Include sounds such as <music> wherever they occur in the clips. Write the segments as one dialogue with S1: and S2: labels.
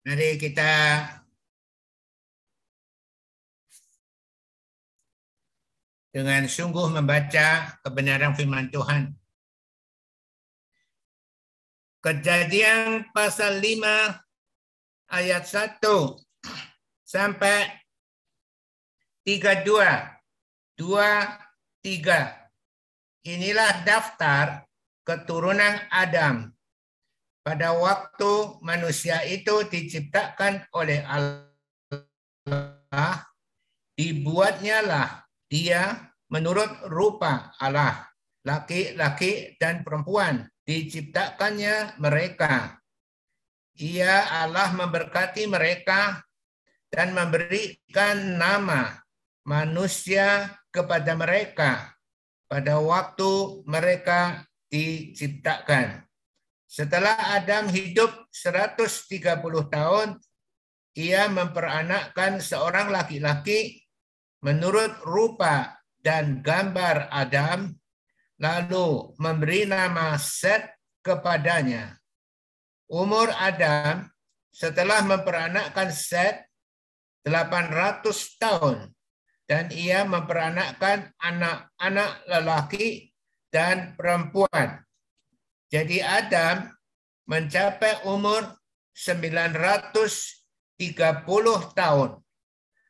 S1: Mari kita dengan sungguh membaca kebenaran firman Tuhan. Kejadian pasal 5 ayat 1 sampai 32. 2 3. Inilah daftar keturunan Adam pada waktu manusia itu diciptakan oleh Allah, dibuatnya lah dia menurut rupa Allah, laki-laki dan perempuan, diciptakannya mereka. Ia Allah memberkati mereka dan memberikan nama manusia kepada mereka pada waktu mereka diciptakan. Setelah Adam hidup 130 tahun, ia memperanakkan seorang laki-laki menurut rupa dan gambar Adam, lalu memberi nama Set kepadanya. Umur Adam setelah memperanakkan Set 800 tahun dan ia memperanakkan anak-anak lelaki dan perempuan. Jadi Adam mencapai umur 930 tahun.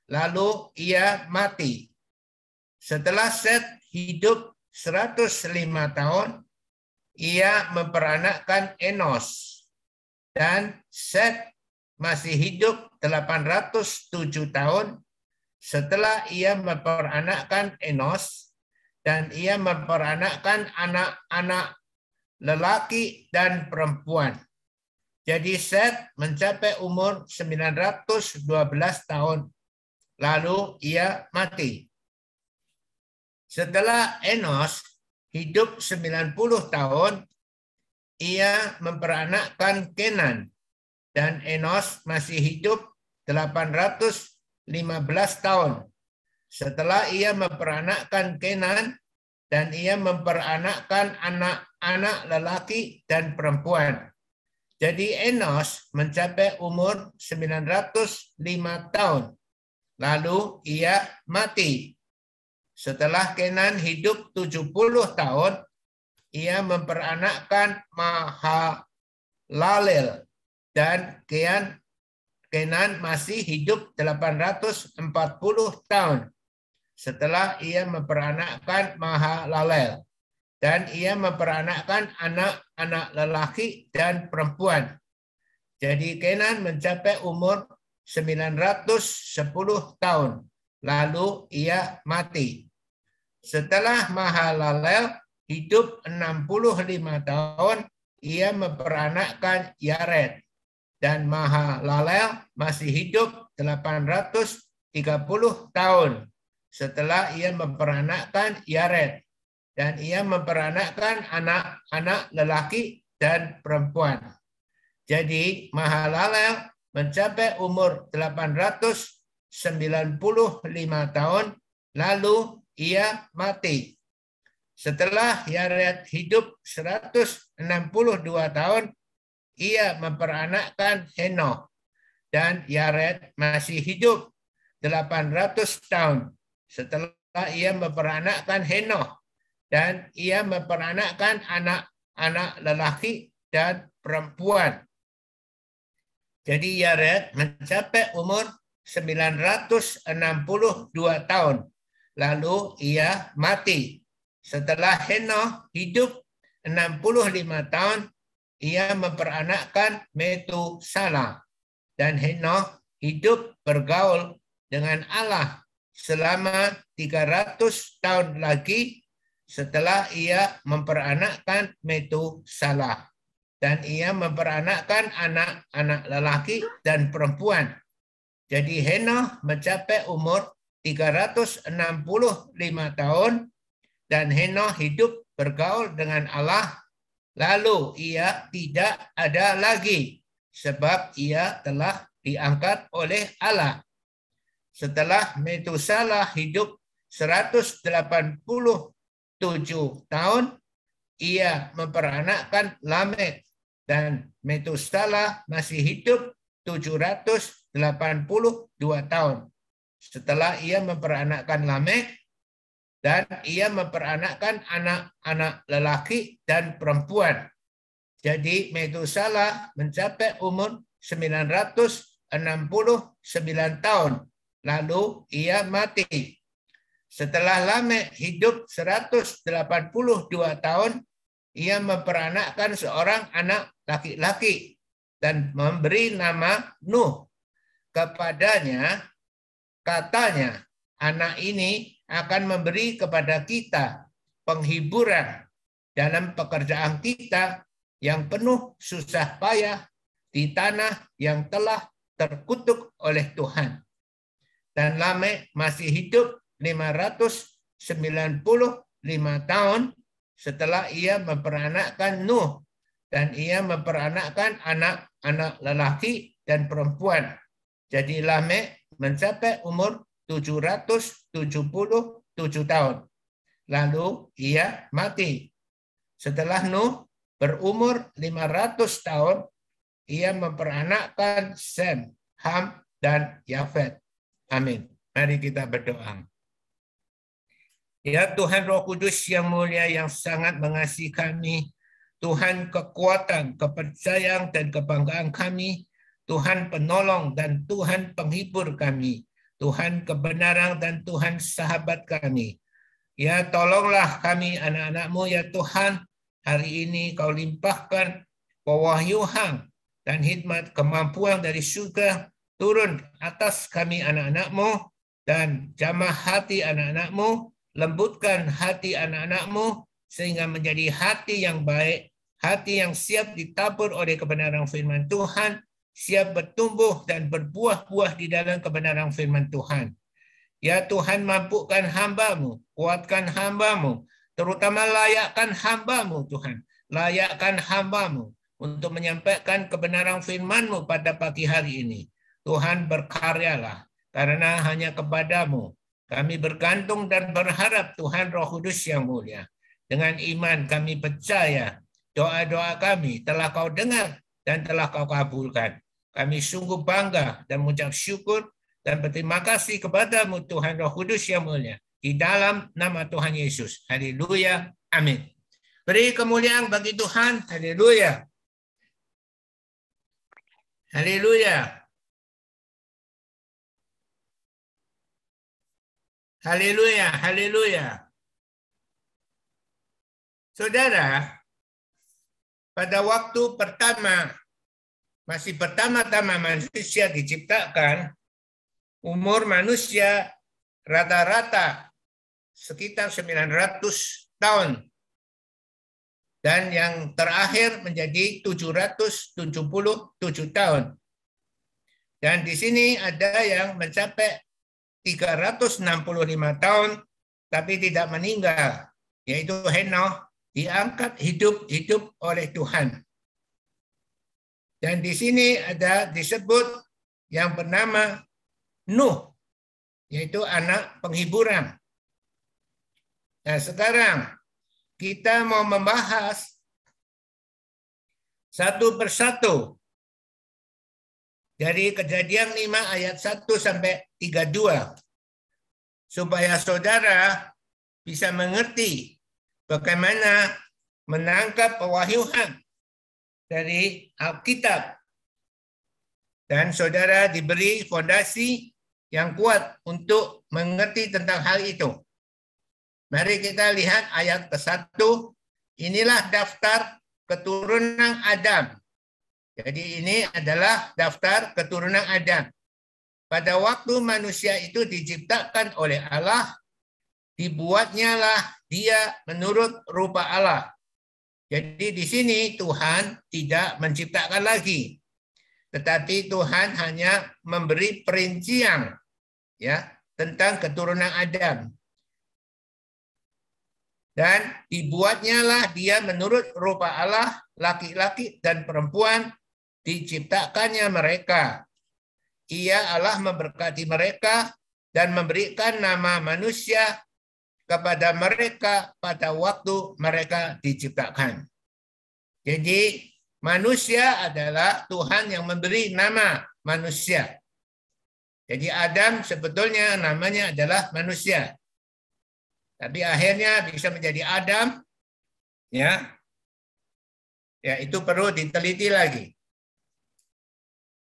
S1: Lalu ia mati. Setelah Seth hidup 105 tahun, ia memperanakkan Enos. Dan Seth masih hidup 807 tahun setelah ia memperanakkan Enos dan ia memperanakkan anak-anak lelaki dan perempuan. Jadi Seth mencapai umur 912 tahun. Lalu ia mati. Setelah Enos hidup 90 tahun, ia memperanakkan Kenan. Dan Enos masih hidup 815 tahun. Setelah ia memperanakkan Kenan, dan ia memperanakkan anak-anak lelaki dan perempuan. Jadi Enos mencapai umur 905 tahun. Lalu ia mati. Setelah Kenan hidup 70 tahun, ia memperanakkan Mahalalel dan Kenan Kenan masih hidup 840 tahun setelah ia memperanakkan Mahalalel dan ia memperanakkan anak-anak lelaki dan perempuan. Jadi Kenan mencapai umur 910 tahun. Lalu ia mati. Setelah Mahalalel hidup 65 tahun, ia memperanakkan Yared. Dan Mahalalel masih hidup 830 tahun setelah ia memperanakkan Yared dan ia memperanakkan anak-anak lelaki dan perempuan. Jadi Mahalalel mencapai umur 895 tahun lalu ia mati. Setelah Yared hidup 162 tahun, ia memperanakkan Henoch dan Yared masih hidup 800 tahun setelah ia memperanakkan Henoch dan ia memperanakkan anak-anak lelaki dan perempuan. Jadi Yared mencapai umur 962 tahun. Lalu ia mati. Setelah Henoch hidup 65 tahun, ia memperanakkan Metusala. Dan Henoch hidup bergaul dengan Allah selama 300 tahun lagi setelah ia memperanakkan Metu Salah. Dan ia memperanakkan anak-anak lelaki dan perempuan. Jadi Henoh mencapai umur 365 tahun dan Henoh hidup bergaul dengan Allah. Lalu ia tidak ada lagi sebab ia telah diangkat oleh Allah. Setelah Metusala hidup 187 tahun, ia memperanakkan Lamek dan Metusala masih hidup 782 tahun. Setelah ia memperanakkan Lamek dan ia memperanakkan anak-anak lelaki dan perempuan. Jadi Metusala mencapai umur 969 tahun. Lalu ia mati. Setelah Lamek hidup 182 tahun, ia memperanakkan seorang anak laki-laki dan memberi nama Nuh. Kepadanya, katanya, anak ini akan memberi kepada kita penghiburan dalam pekerjaan kita yang penuh susah payah di tanah yang telah terkutuk oleh Tuhan. Dan Lamek masih hidup 595 tahun setelah ia memperanakkan Nuh dan ia memperanakkan anak-anak lelaki dan perempuan. Jadi Lamek mencapai umur 777 tahun. Lalu ia mati. Setelah Nuh berumur 500 tahun, ia memperanakkan Sem, Ham, dan Yafet. Amin. Mari kita berdoa. Ya Tuhan Roh Kudus yang mulia yang sangat mengasihi kami, Tuhan kekuatan, kepercayaan, dan kebanggaan kami, Tuhan penolong dan Tuhan penghibur kami, Tuhan kebenaran dan Tuhan sahabat kami. Ya tolonglah kami anak-anakmu ya Tuhan, hari ini kau limpahkan pewahyuhan dan hikmat kemampuan dari surga turun atas kami anak-anakmu dan jamah hati anak-anakmu, lembutkan hati anak-anakmu sehingga menjadi hati yang baik hati yang siap ditabur oleh kebenaran firman Tuhan, siap bertumbuh dan berbuah-buah di dalam kebenaran firman Tuhan. Ya Tuhan mampukan hambamu, kuatkan hambamu, terutama layakkan hambamu Tuhan. Layakkan hambamu untuk menyampaikan kebenaran firmanmu pada pagi hari ini. Tuhan berkaryalah, karena hanya kepadamu kami bergantung dan berharap Tuhan Roh Kudus yang mulia. Dengan iman kami percaya doa-doa kami telah kau dengar dan telah kau kabulkan. Kami sungguh bangga dan mengucap syukur dan berterima kasih kepadamu Tuhan Roh Kudus yang mulia. Di dalam nama Tuhan Yesus. Haleluya. Amin. Beri kemuliaan bagi Tuhan. Haleluya. Haleluya. Haleluya. Haleluya. Saudara, pada waktu pertama, masih pertama-tama manusia diciptakan, umur manusia rata-rata sekitar 900 tahun. Dan yang terakhir menjadi 777 tahun. Dan di sini ada yang mencapai 365 tahun tapi tidak meninggal, yaitu Henoch diangkat hidup-hidup oleh Tuhan. Dan di sini ada disebut yang bernama Nuh, yaitu anak penghiburan. Nah sekarang kita mau membahas satu persatu dari kejadian 5 ayat 1 sampai 32 supaya saudara bisa mengerti bagaimana menangkap pewahyuan dari Alkitab. Dan saudara diberi fondasi yang kuat untuk mengerti tentang hal itu. Mari kita lihat ayat ke-1. Inilah daftar keturunan Adam. Jadi ini adalah daftar keturunan Adam. Pada waktu manusia itu diciptakan oleh Allah, dibuatnya lah dia menurut rupa Allah. Jadi di sini Tuhan tidak menciptakan lagi. Tetapi Tuhan hanya memberi perincian ya tentang keturunan Adam. Dan dibuatnya lah dia menurut rupa Allah, laki-laki dan perempuan diciptakannya mereka. Ia Allah memberkati mereka dan memberikan nama manusia kepada mereka pada waktu mereka diciptakan. Jadi manusia adalah Tuhan yang memberi nama manusia. Jadi Adam sebetulnya namanya adalah manusia. Tapi akhirnya bisa menjadi Adam, ya. Ya, itu perlu diteliti lagi.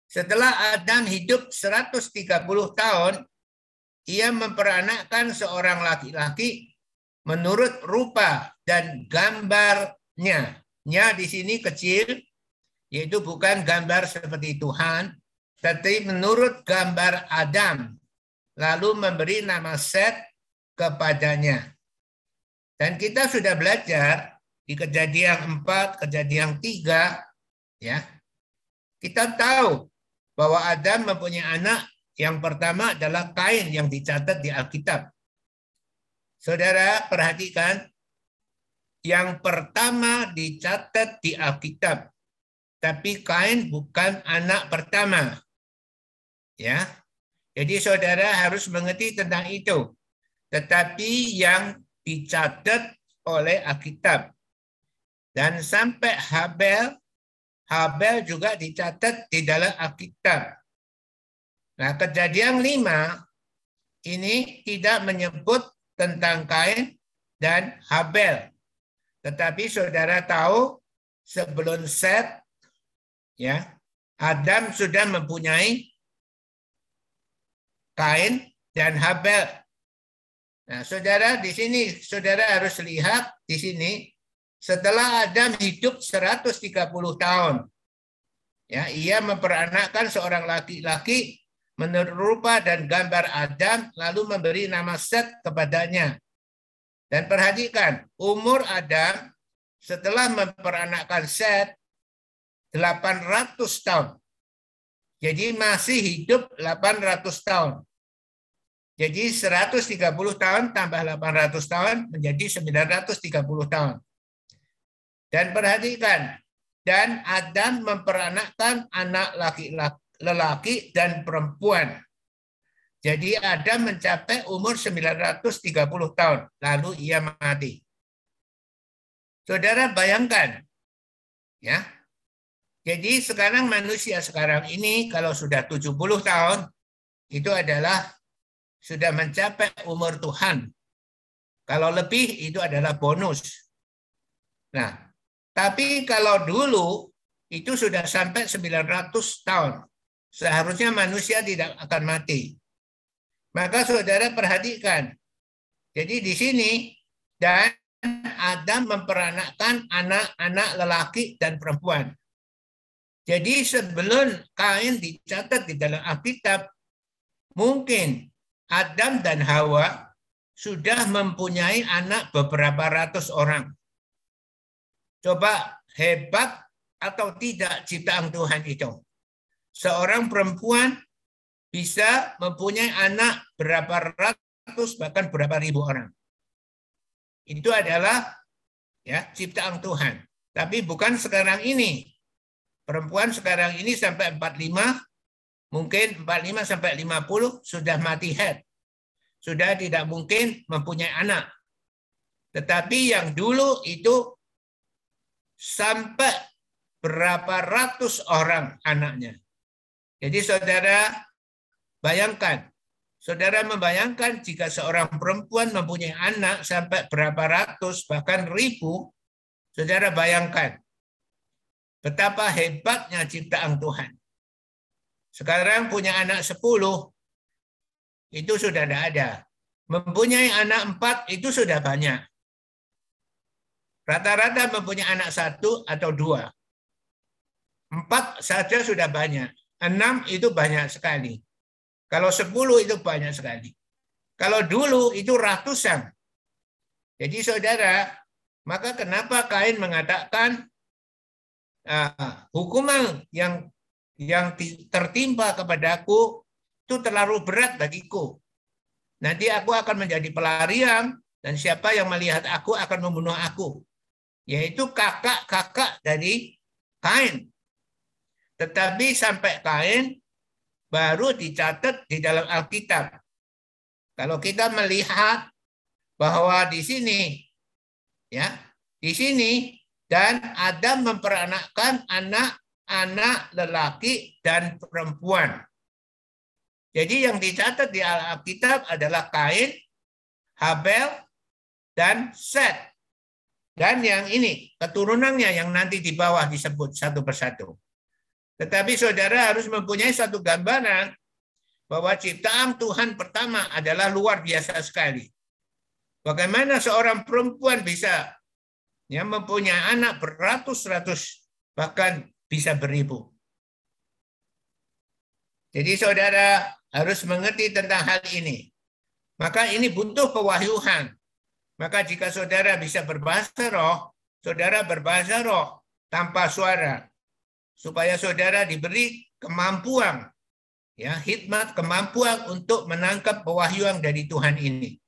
S1: Setelah Adam hidup 130 tahun, ia memperanakkan seorang laki-laki menurut rupa dan gambarnya. Nya di sini kecil, yaitu bukan gambar seperti Tuhan, tetapi menurut gambar Adam, lalu memberi nama Set kepadanya. Dan kita sudah belajar di kejadian 4, kejadian 3, ya. Kita tahu bahwa Adam mempunyai anak yang pertama adalah Kain yang dicatat di Alkitab. Saudara perhatikan, yang pertama dicatat di Alkitab. Tapi Kain bukan anak pertama. Ya. Jadi saudara harus mengerti tentang itu. Tetapi yang dicatat oleh Alkitab. Dan sampai Habel, Habel juga dicatat di dalam Alkitab. Nah, kejadian lima ini tidak menyebut tentang Kain dan Habel. Tetapi saudara tahu sebelum Set ya Adam sudah mempunyai Kain dan Habel. Nah, saudara di sini saudara harus lihat di sini setelah Adam hidup 130 tahun. Ya, ia memperanakkan seorang laki-laki menurut rupa dan gambar Adam lalu memberi nama Set kepadanya. Dan perhatikan, umur Adam setelah memperanakkan Set 800 tahun. Jadi masih hidup 800 tahun. Jadi 130 tahun tambah 800 tahun menjadi 930 tahun. Dan perhatikan, dan Adam memperanakkan anak laki-laki dan perempuan. Jadi Adam mencapai umur 930 tahun, lalu ia mati. Saudara bayangkan, ya. Jadi sekarang manusia sekarang ini kalau sudah 70 tahun, itu adalah sudah mencapai umur Tuhan. Kalau lebih itu adalah bonus. Nah, tapi kalau dulu itu sudah sampai 900 tahun. Seharusnya manusia tidak akan mati. Maka saudara perhatikan. Jadi di sini dan Adam memperanakkan anak-anak lelaki dan perempuan. Jadi sebelum Kain dicatat di dalam Alkitab, mungkin Adam dan Hawa sudah mempunyai anak beberapa ratus orang. Coba hebat atau tidak ciptaan Tuhan itu. Seorang perempuan bisa mempunyai anak berapa ratus bahkan berapa ribu orang. Itu adalah ya ciptaan Tuhan. Tapi bukan sekarang ini. Perempuan sekarang ini sampai 45 mungkin 45 sampai 50 sudah mati head. Sudah tidak mungkin mempunyai anak. Tetapi yang dulu itu sampai berapa ratus orang anaknya. Jadi saudara Bayangkan, saudara membayangkan jika seorang perempuan mempunyai anak sampai berapa ratus, bahkan ribu, saudara bayangkan betapa hebatnya ciptaan Tuhan. Sekarang punya anak sepuluh, itu sudah tidak ada. Mempunyai anak empat, itu sudah banyak. Rata-rata mempunyai anak satu atau dua. Empat saja sudah banyak. Enam itu banyak sekali. Kalau 10 itu banyak sekali. Kalau dulu itu ratusan. Jadi saudara, maka kenapa Kain mengatakan uh, hukuman yang yang tertimpa kepadaku itu terlalu berat bagiku. Nanti aku akan menjadi pelarian dan siapa yang melihat aku akan membunuh aku. Yaitu kakak-kakak dari Kain. Tetapi sampai Kain baru dicatat di dalam Alkitab. Kalau kita melihat bahwa di sini ya, di sini Dan Adam memperanakkan anak-anak lelaki dan perempuan. Jadi yang dicatat di Alkitab adalah Kain, Habel, dan Set. Dan yang ini, keturunannya yang nanti di bawah disebut satu persatu. Tetapi saudara harus mempunyai satu gambaran bahwa ciptaan Tuhan pertama adalah luar biasa sekali. Bagaimana seorang perempuan bisa ya, mempunyai anak beratus-ratus, bahkan bisa beribu. Jadi saudara harus mengerti tentang hal ini. Maka ini butuh pewahyuan. Maka jika saudara bisa berbahasa roh, saudara berbahasa roh tanpa suara. Supaya saudara diberi kemampuan ya hikmat kemampuan untuk menangkap pewahyuan dari Tuhan ini.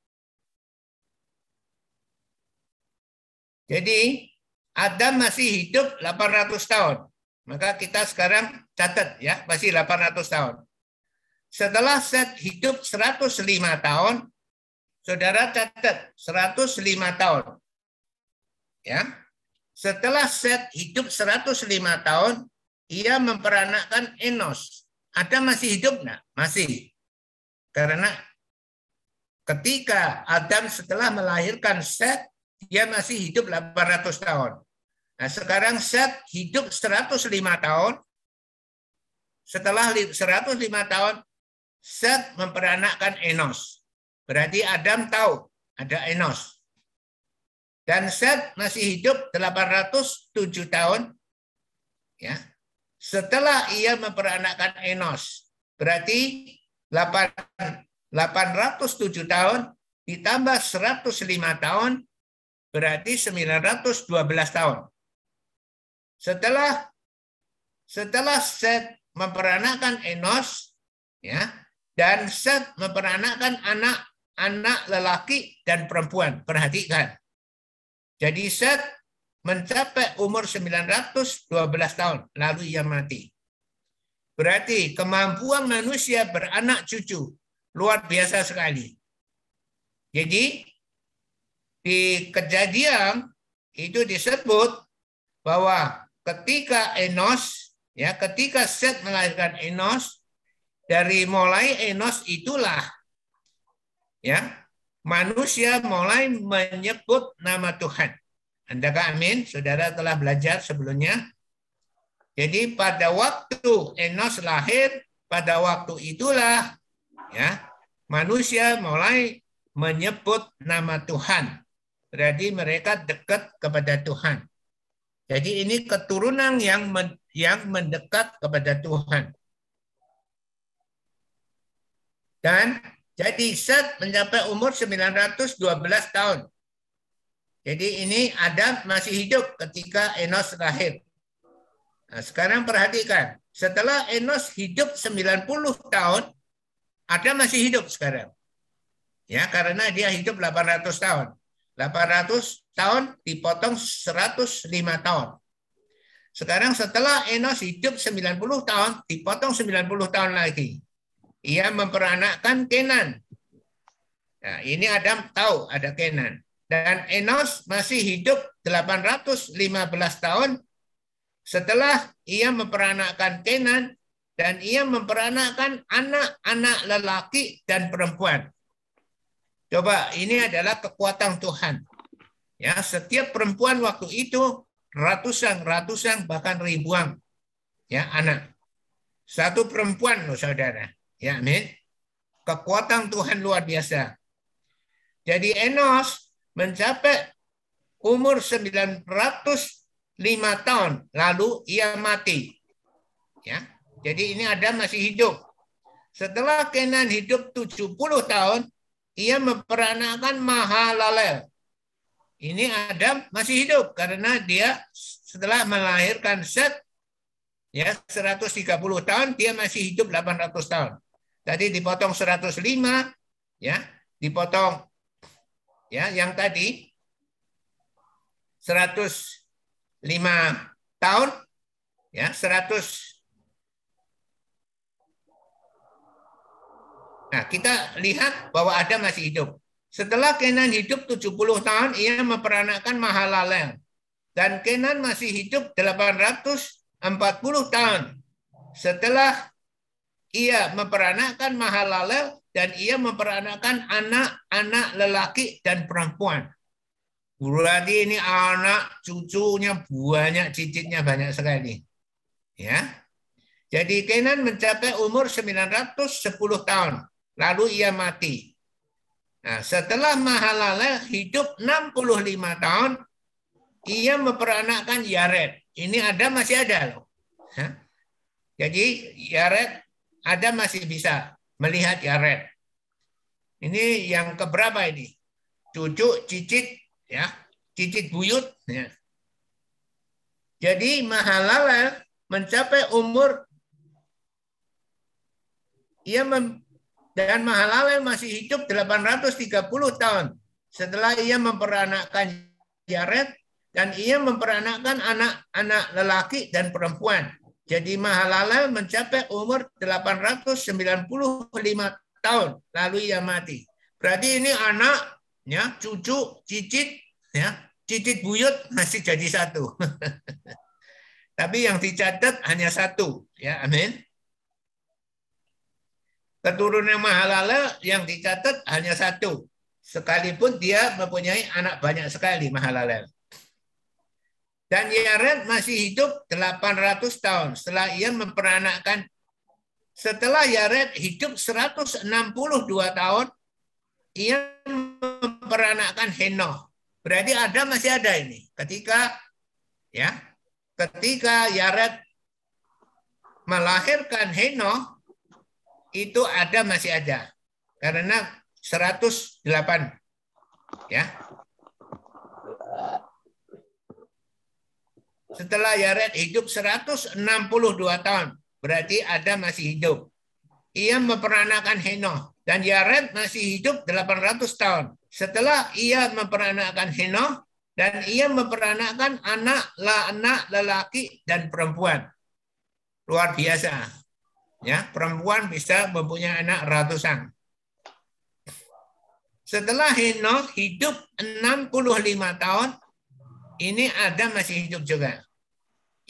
S1: Jadi Adam masih hidup 800 tahun. Maka kita sekarang catat ya, masih 800 tahun. Setelah Set hidup 105 tahun, saudara catat 105 tahun. Ya. Setelah Set hidup 105 tahun, ia memperanakkan Enos. Adam masih hidup enggak? Masih. Karena ketika Adam setelah melahirkan Set, dia masih hidup 800 tahun. Nah, sekarang Set hidup 105 tahun. Setelah 105 tahun, Set memperanakkan Enos. Berarti Adam tahu ada Enos. Dan Set masih hidup 807 tahun. Ya, setelah ia memperanakkan Enos. Berarti 807 tahun ditambah 105 tahun berarti 912 tahun. Setelah setelah Set memperanakkan Enos ya dan Set memperanakkan anak-anak lelaki dan perempuan. Perhatikan. Jadi Set mencapai umur 912 tahun, lalu ia mati. Berarti kemampuan manusia beranak cucu luar biasa sekali. Jadi di kejadian itu disebut bahwa ketika Enos ya ketika Set melahirkan Enos dari mulai Enos itulah ya manusia mulai menyebut nama Tuhan. Andakah amin? Saudara telah belajar sebelumnya. Jadi pada waktu Enos lahir, pada waktu itulah ya manusia mulai menyebut nama Tuhan. Berarti mereka dekat kepada Tuhan. Jadi ini keturunan yang men, yang mendekat kepada Tuhan. Dan jadi Set mencapai umur 912 tahun. Jadi ini Adam masih hidup ketika Enos lahir. Nah, sekarang perhatikan, setelah Enos hidup 90 tahun, Adam masih hidup sekarang. Ya, karena dia hidup 800 tahun. 800 tahun dipotong 105 tahun. Sekarang setelah Enos hidup 90 tahun, dipotong 90 tahun lagi. Ia memperanakkan Kenan. Nah, ini Adam tahu ada Kenan. Dan Enos masih hidup 815 tahun setelah ia memperanakkan Kenan dan ia memperanakkan anak-anak lelaki dan perempuan. Coba ini adalah kekuatan Tuhan. Ya, setiap perempuan waktu itu ratusan, ratusan bahkan ribuan ya anak. Satu perempuan loh saudara. Ya, amin. Kekuatan Tuhan luar biasa. Jadi Enos mencapai umur 905 tahun lalu ia mati. Ya. Jadi ini Adam masih hidup. Setelah Kenan hidup 70 tahun, ia memperanakan Mahalalel. Ini Adam masih hidup karena dia setelah melahirkan Set ya 130 tahun dia masih hidup 800 tahun. Tadi dipotong 105 ya, dipotong ya yang tadi 105 tahun ya 100 Nah, kita lihat bahwa ada masih hidup. Setelah Kenan hidup 70 tahun, ia memperanakkan Mahalalel. dan Kenan masih hidup 840 tahun. Setelah ia memperanakkan Mahalalel dan ia memperanakkan anak-anak lelaki dan perempuan. Berarti ini anak cucunya banyak, cicitnya banyak sekali. Ya. Jadi Kenan mencapai umur 910 tahun. Lalu ia mati. Nah, setelah Mahalalel hidup 65 tahun, ia memperanakkan Yared. Ini ada masih ada loh. Jadi Yared ada masih bisa melihat Yared. Ini yang keberapa ini? Cucu, cicit, ya, cicit buyut. Ya. Jadi Mahalalel mencapai umur ia mem, dan Mahalalel masih hidup 830 tahun setelah ia memperanakkan Yared dan ia memperanakkan anak-anak lelaki dan perempuan. Jadi Mahalalel mencapai umur 895 tahun lalu ia mati. Berarti ini anak, ya, cucu, cicit, ya, cicit buyut masih jadi satu. <laughs> Tapi yang dicatat hanya satu, ya, amin. Keturunan Mahalalel yang dicatat hanya satu. Sekalipun dia mempunyai anak banyak sekali Mahalalel. Dan Yared masih hidup 800 tahun setelah ia memperanakkan setelah Yared hidup 162 tahun ia memperanakkan Henoh. Berarti ada masih ada ini. Ketika ya, ketika Yared melahirkan Henoh itu ada masih ada. Karena 108 ya. Setelah Yared hidup 162 tahun, berarti ada masih hidup. Ia memperanakan Henoh dan Yared masih hidup 800 tahun. Setelah ia memperanakan Henoh dan ia memperanakan anak anak lelaki dan perempuan. Luar biasa. Ya, perempuan bisa mempunyai anak ratusan. Setelah Henoh hidup 65 tahun, ini Adam masih hidup juga.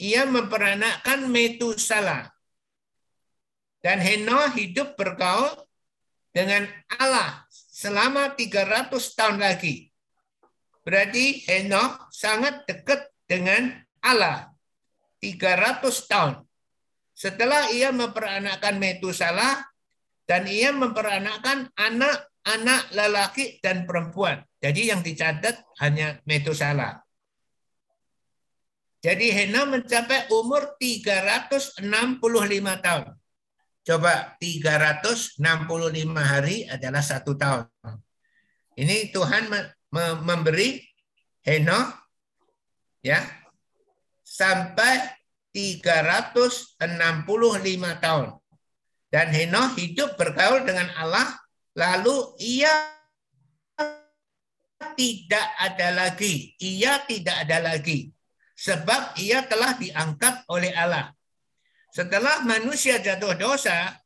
S1: Ia memperanakkan Metusala. Dan Henoh hidup bergaul dengan Allah selama 300 tahun lagi. Berarti Henoh sangat dekat dengan Allah. 300 tahun. Setelah ia memperanakkan Metusala, dan ia memperanakkan anak-anak lelaki dan perempuan. Jadi yang dicatat hanya Metusala. Jadi Hena mencapai umur 365 tahun. Coba 365 hari adalah satu tahun. Ini Tuhan memberi Hena ya sampai 365 tahun. Dan Henoh hidup bergaul dengan Allah, lalu ia tidak ada lagi. Ia tidak ada lagi sebab ia telah diangkat oleh Allah. Setelah manusia jatuh dosa,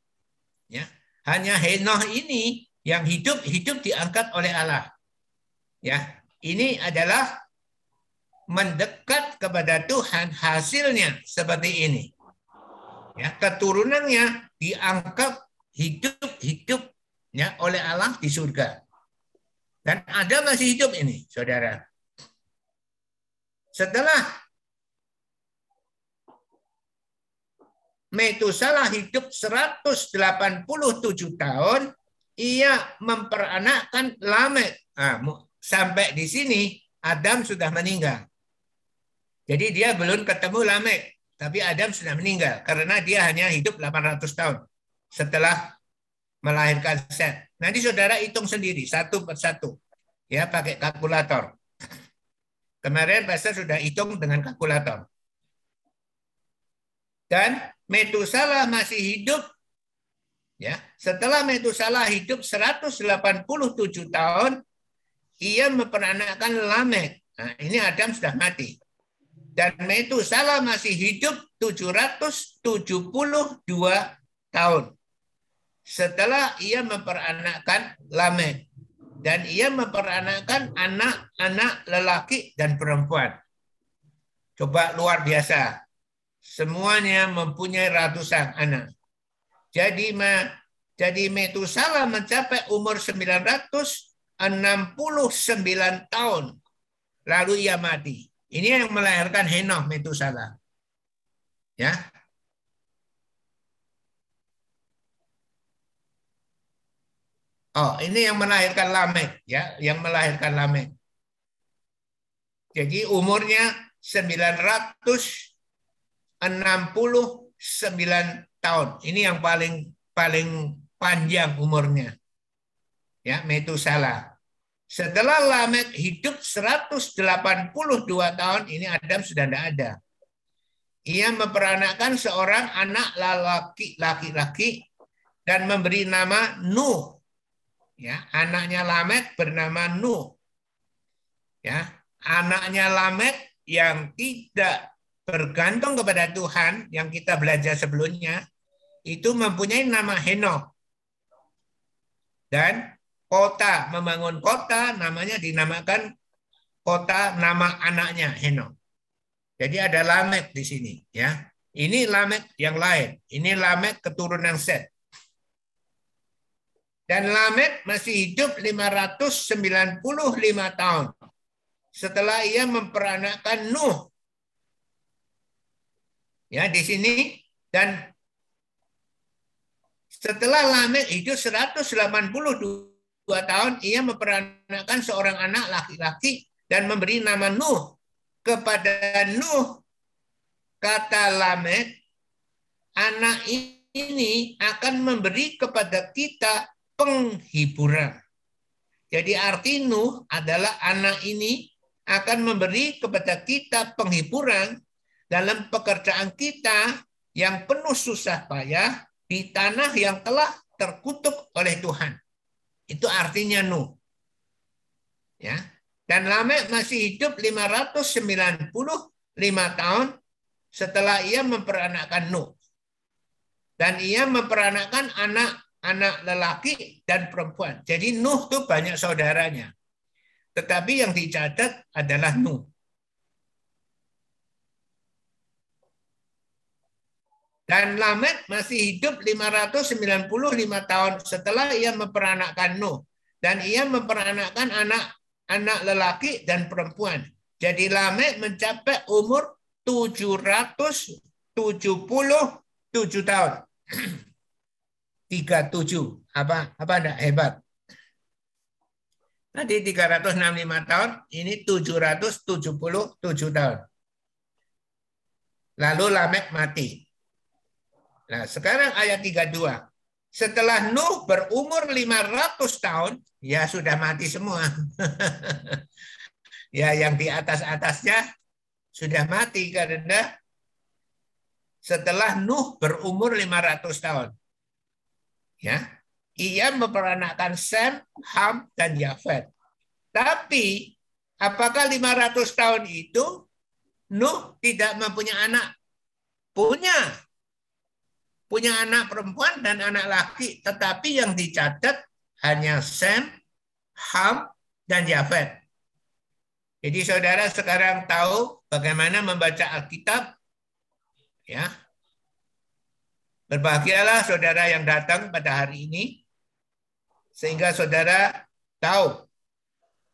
S1: ya, hanya Henoh ini yang hidup hidup diangkat oleh Allah. Ya, ini adalah mendekat kepada Tuhan hasilnya seperti ini. Ya, keturunannya diangkat hidup-hidup ya oleh Allah di surga. Dan ada masih hidup ini, saudara. Setelah Metusalah hidup 187 tahun, ia memperanakkan Lamek. Nah, sampai di sini Adam sudah meninggal. Jadi dia belum ketemu Lamek, tapi Adam sudah meninggal karena dia hanya hidup 800 tahun setelah melahirkan Set. Nanti saudara hitung sendiri satu persatu, ya pakai kalkulator. Kemarin Pastor sudah hitung dengan kalkulator. Dan Metusala masih hidup. Ya, setelah Metusala hidup 187 tahun, ia memperanakkan Lamek. Nah, ini Adam sudah mati. Dan Metusala masih hidup 772 tahun. Setelah ia memperanakkan Lamek. Dan ia memperanakkan anak-anak lelaki dan perempuan. Coba luar biasa. Semuanya mempunyai ratusan anak. Jadi jadi Metusala mencapai umur 969 tahun. Lalu ia mati. Ini yang melahirkan Henoh Metusala. Ya. Oh, ini yang melahirkan Lamek, ya, yang melahirkan Lamek. Jadi umurnya 969 tahun. Ini yang paling paling panjang umurnya. Ya, Metusala. Setelah Lamek hidup 182 tahun, ini Adam sudah tidak ada. Ia memperanakkan seorang anak laki laki-laki dan memberi nama Nuh. Ya, anaknya Lamek bernama Nuh. Ya, anaknya Lamek yang tidak bergantung kepada Tuhan yang kita belajar sebelumnya itu mempunyai nama Henok. Dan kota membangun kota namanya dinamakan kota nama anaknya Henok. Jadi ada Lamek di sini ya. Ini Lamek yang lain. Ini Lamek keturunan Set. Dan Lamek masih hidup 595 tahun. Setelah ia memperanakkan Nuh. Ya, di sini dan setelah Lamek hidup 182 tahun, ia memperanakkan seorang anak laki-laki dan memberi nama Nuh kepada Nuh kata Lamek anak ini akan memberi kepada kita penghiburan. Jadi arti Nuh adalah anak ini akan memberi kepada kita penghiburan dalam pekerjaan kita yang penuh susah payah di tanah yang telah terkutuk oleh Tuhan. Itu artinya Nuh. Ya, dan Lamek masih hidup 595 tahun setelah ia memperanakkan Nuh. Dan ia memperanakkan anak-anak lelaki dan perempuan. Jadi Nuh itu banyak saudaranya. Tetapi yang dicatat adalah Nuh. Dan Lamek masih hidup 595 tahun setelah ia memperanakkan Nuh. Dan ia memperanakkan anak anak lelaki dan perempuan. Jadi Lamek mencapai umur 777 tahun. <clears throat> 37. Apa apa enggak hebat? Nanti 365 tahun, ini 777 tahun. Lalu Lamek mati. Nah, sekarang ayat 32. Setelah Nuh berumur 500 tahun, ya sudah mati semua. <laughs> ya yang di atas-atasnya sudah mati karena setelah Nuh berumur 500 tahun. Ya, ia memperanakkan Sem, Ham, dan Yafet. Tapi apakah 500 tahun itu Nuh tidak mempunyai anak? Punya punya anak perempuan dan anak laki, tetapi yang dicatat hanya Sem, Ham, dan Yafet. Jadi saudara sekarang tahu bagaimana membaca Alkitab, ya. Berbahagialah saudara yang datang pada hari ini, sehingga saudara tahu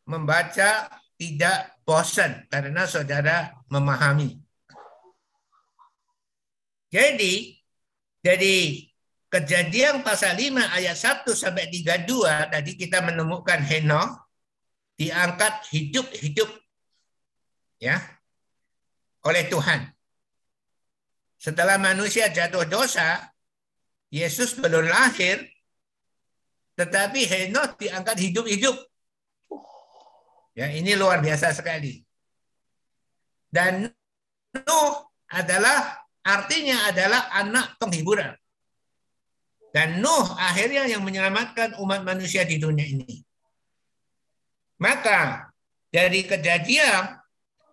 S1: membaca tidak bosan karena saudara memahami. Jadi jadi kejadian pasal 5 ayat 1 sampai 32 tadi kita menemukan Henok diangkat hidup-hidup ya oleh Tuhan. Setelah manusia jatuh dosa, Yesus belum lahir, tetapi Henok diangkat hidup-hidup. Ya, ini luar biasa sekali. Dan Nuh adalah artinya adalah anak penghiburan. Dan Nuh akhirnya yang menyelamatkan umat manusia di dunia ini. Maka dari kejadian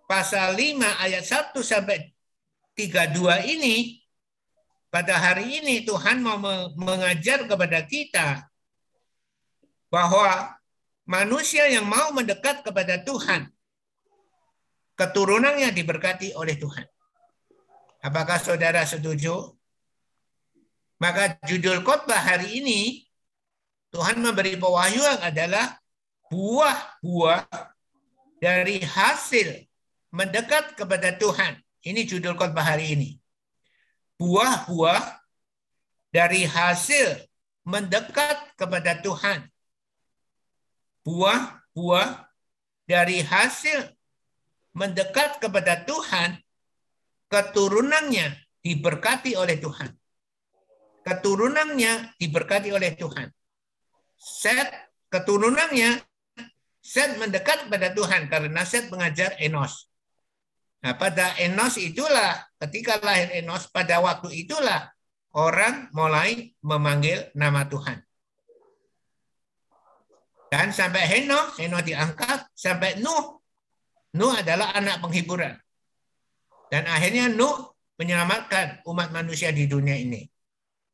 S1: pasal 5 ayat 1 sampai 32 ini pada hari ini Tuhan mau mengajar kepada kita bahwa manusia yang mau mendekat kepada Tuhan keturunannya diberkati oleh Tuhan. Apakah saudara setuju? Maka judul khotbah hari ini Tuhan memberi pewahyuan adalah buah-buah dari hasil mendekat kepada Tuhan. Ini judul khotbah hari ini. Buah-buah dari hasil mendekat kepada Tuhan. Buah-buah dari hasil mendekat kepada Tuhan, keturunannya diberkati oleh Tuhan. Keturunannya diberkati oleh Tuhan. Set keturunannya Set mendekat kepada Tuhan karena Set mengajar Enos. Nah, pada Enos itulah ketika lahir Enos pada waktu itulah orang mulai memanggil nama Tuhan. Dan sampai Henok, Henok diangkat sampai Nuh Nuh adalah anak penghiburan. Dan akhirnya Nuh menyelamatkan umat manusia di dunia ini.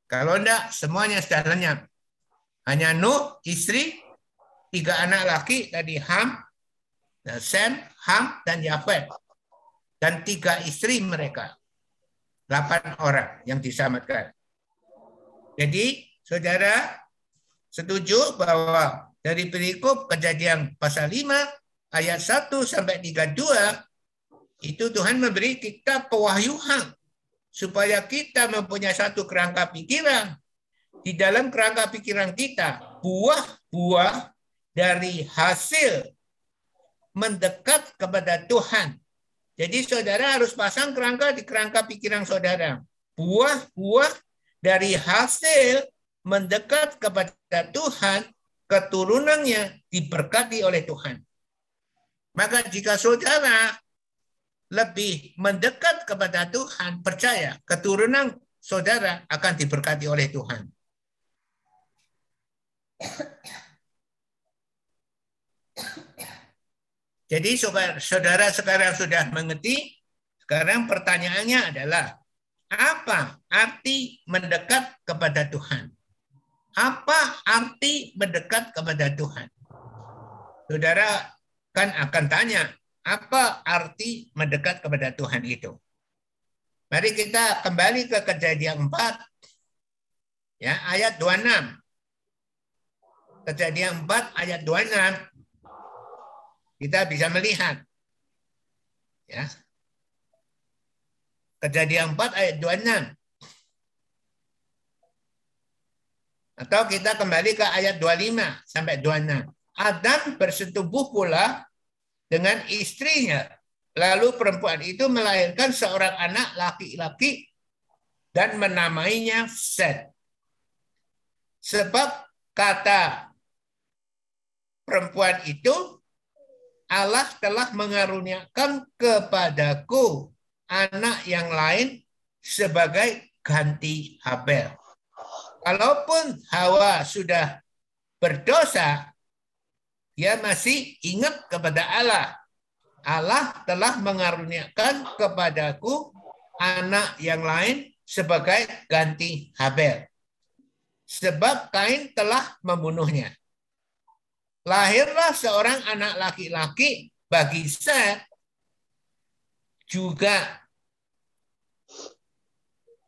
S1: Kalau enggak, semuanya sudah lenyap. Hanya Nuh, istri, tiga anak laki, tadi Ham, Sem, Ham, dan Yafet. Dan tiga istri mereka. Delapan orang yang diselamatkan. Jadi, saudara setuju bahwa dari perikop kejadian pasal 5 ayat 1 sampai 32 itu Tuhan memberi kita pewahyuan supaya kita mempunyai satu kerangka pikiran di dalam kerangka pikiran kita buah-buah dari hasil mendekat kepada Tuhan. Jadi saudara harus pasang kerangka di kerangka pikiran saudara. Buah-buah dari hasil mendekat kepada Tuhan, keturunannya diberkati oleh Tuhan. Maka jika saudara lebih mendekat kepada Tuhan, percaya keturunan saudara akan diberkati oleh Tuhan. Jadi saudara sekarang sudah mengerti, sekarang pertanyaannya adalah apa arti mendekat kepada Tuhan? Apa arti mendekat kepada Tuhan? Saudara kan akan tanya, apa arti mendekat kepada Tuhan itu? Mari kita kembali ke kejadian 4. Ya, ayat 26. Kejadian 4 ayat 26. Kita bisa melihat. Ya. Kejadian 4 ayat 26. Atau kita kembali ke ayat 25 sampai 26. Adam bersetubuh pula dengan istrinya. Lalu perempuan itu melahirkan seorang anak laki-laki dan menamainya Set. Sebab kata perempuan itu, Allah telah mengaruniakan kepadaku anak yang lain sebagai ganti Habel. Kalaupun Hawa sudah berdosa, dia masih ingat kepada Allah. Allah telah mengaruniakan kepadaku anak yang lain sebagai ganti Habel. Sebab Kain telah membunuhnya. Lahirlah seorang anak laki-laki bagi Seth juga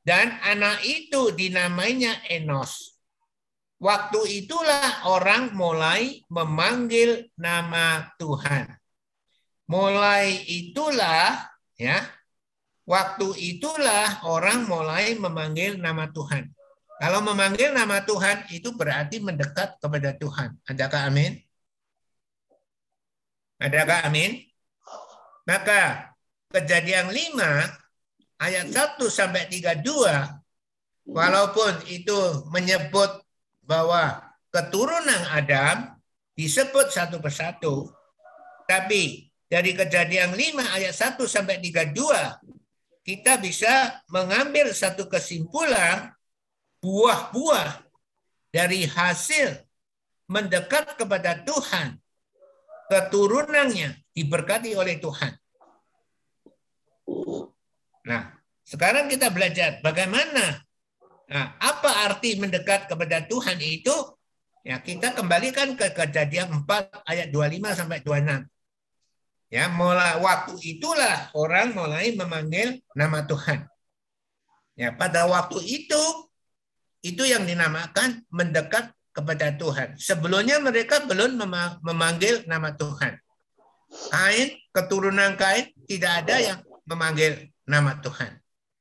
S1: dan anak itu dinamainya Enos. Waktu itulah orang mulai memanggil nama Tuhan. Mulai itulah ya, waktu itulah orang mulai memanggil nama Tuhan. Kalau memanggil nama Tuhan itu berarti mendekat kepada Tuhan. Adakah amin? Adakah amin? Maka kejadian 5 ayat 1 sampai 32 walaupun itu menyebut bahwa keturunan Adam disebut satu persatu. Tapi dari kejadian 5 ayat 1 sampai 32 kita bisa mengambil satu kesimpulan buah-buah dari hasil mendekat kepada Tuhan keturunannya diberkati oleh Tuhan. Nah, sekarang kita belajar bagaimana Nah, apa arti mendekat kepada Tuhan itu? Ya, kita kembalikan ke kejadian 4 ayat 25 sampai 26. Ya, mulai waktu itulah orang mulai memanggil nama Tuhan. Ya, pada waktu itu itu yang dinamakan mendekat kepada Tuhan. Sebelumnya mereka belum memanggil nama Tuhan. Kain, keturunan Kain tidak ada yang memanggil nama Tuhan.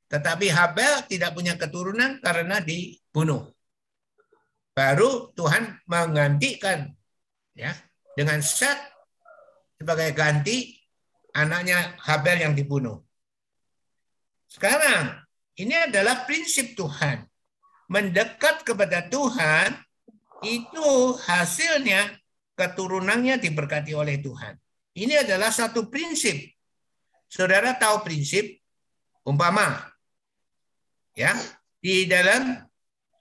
S1: Tetapi Habel tidak punya keturunan karena dibunuh. Baru Tuhan menggantikan ya dengan Set sebagai ganti anaknya Habel yang dibunuh. Sekarang ini adalah prinsip Tuhan. Mendekat kepada Tuhan itu hasilnya keturunannya diberkati oleh Tuhan. Ini adalah satu prinsip. Saudara tahu prinsip umpama ya di dalam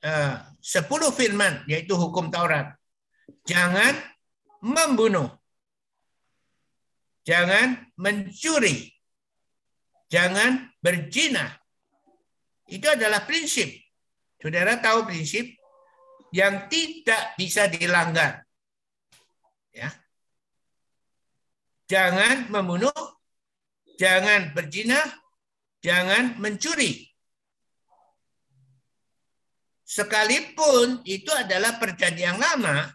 S1: uh, 10 firman yaitu hukum Taurat. Jangan membunuh. Jangan mencuri. Jangan berzina. Itu adalah prinsip. Saudara tahu prinsip yang tidak bisa dilanggar. Ya. Jangan membunuh, jangan berzina, jangan mencuri. Sekalipun itu adalah perjanjian lama,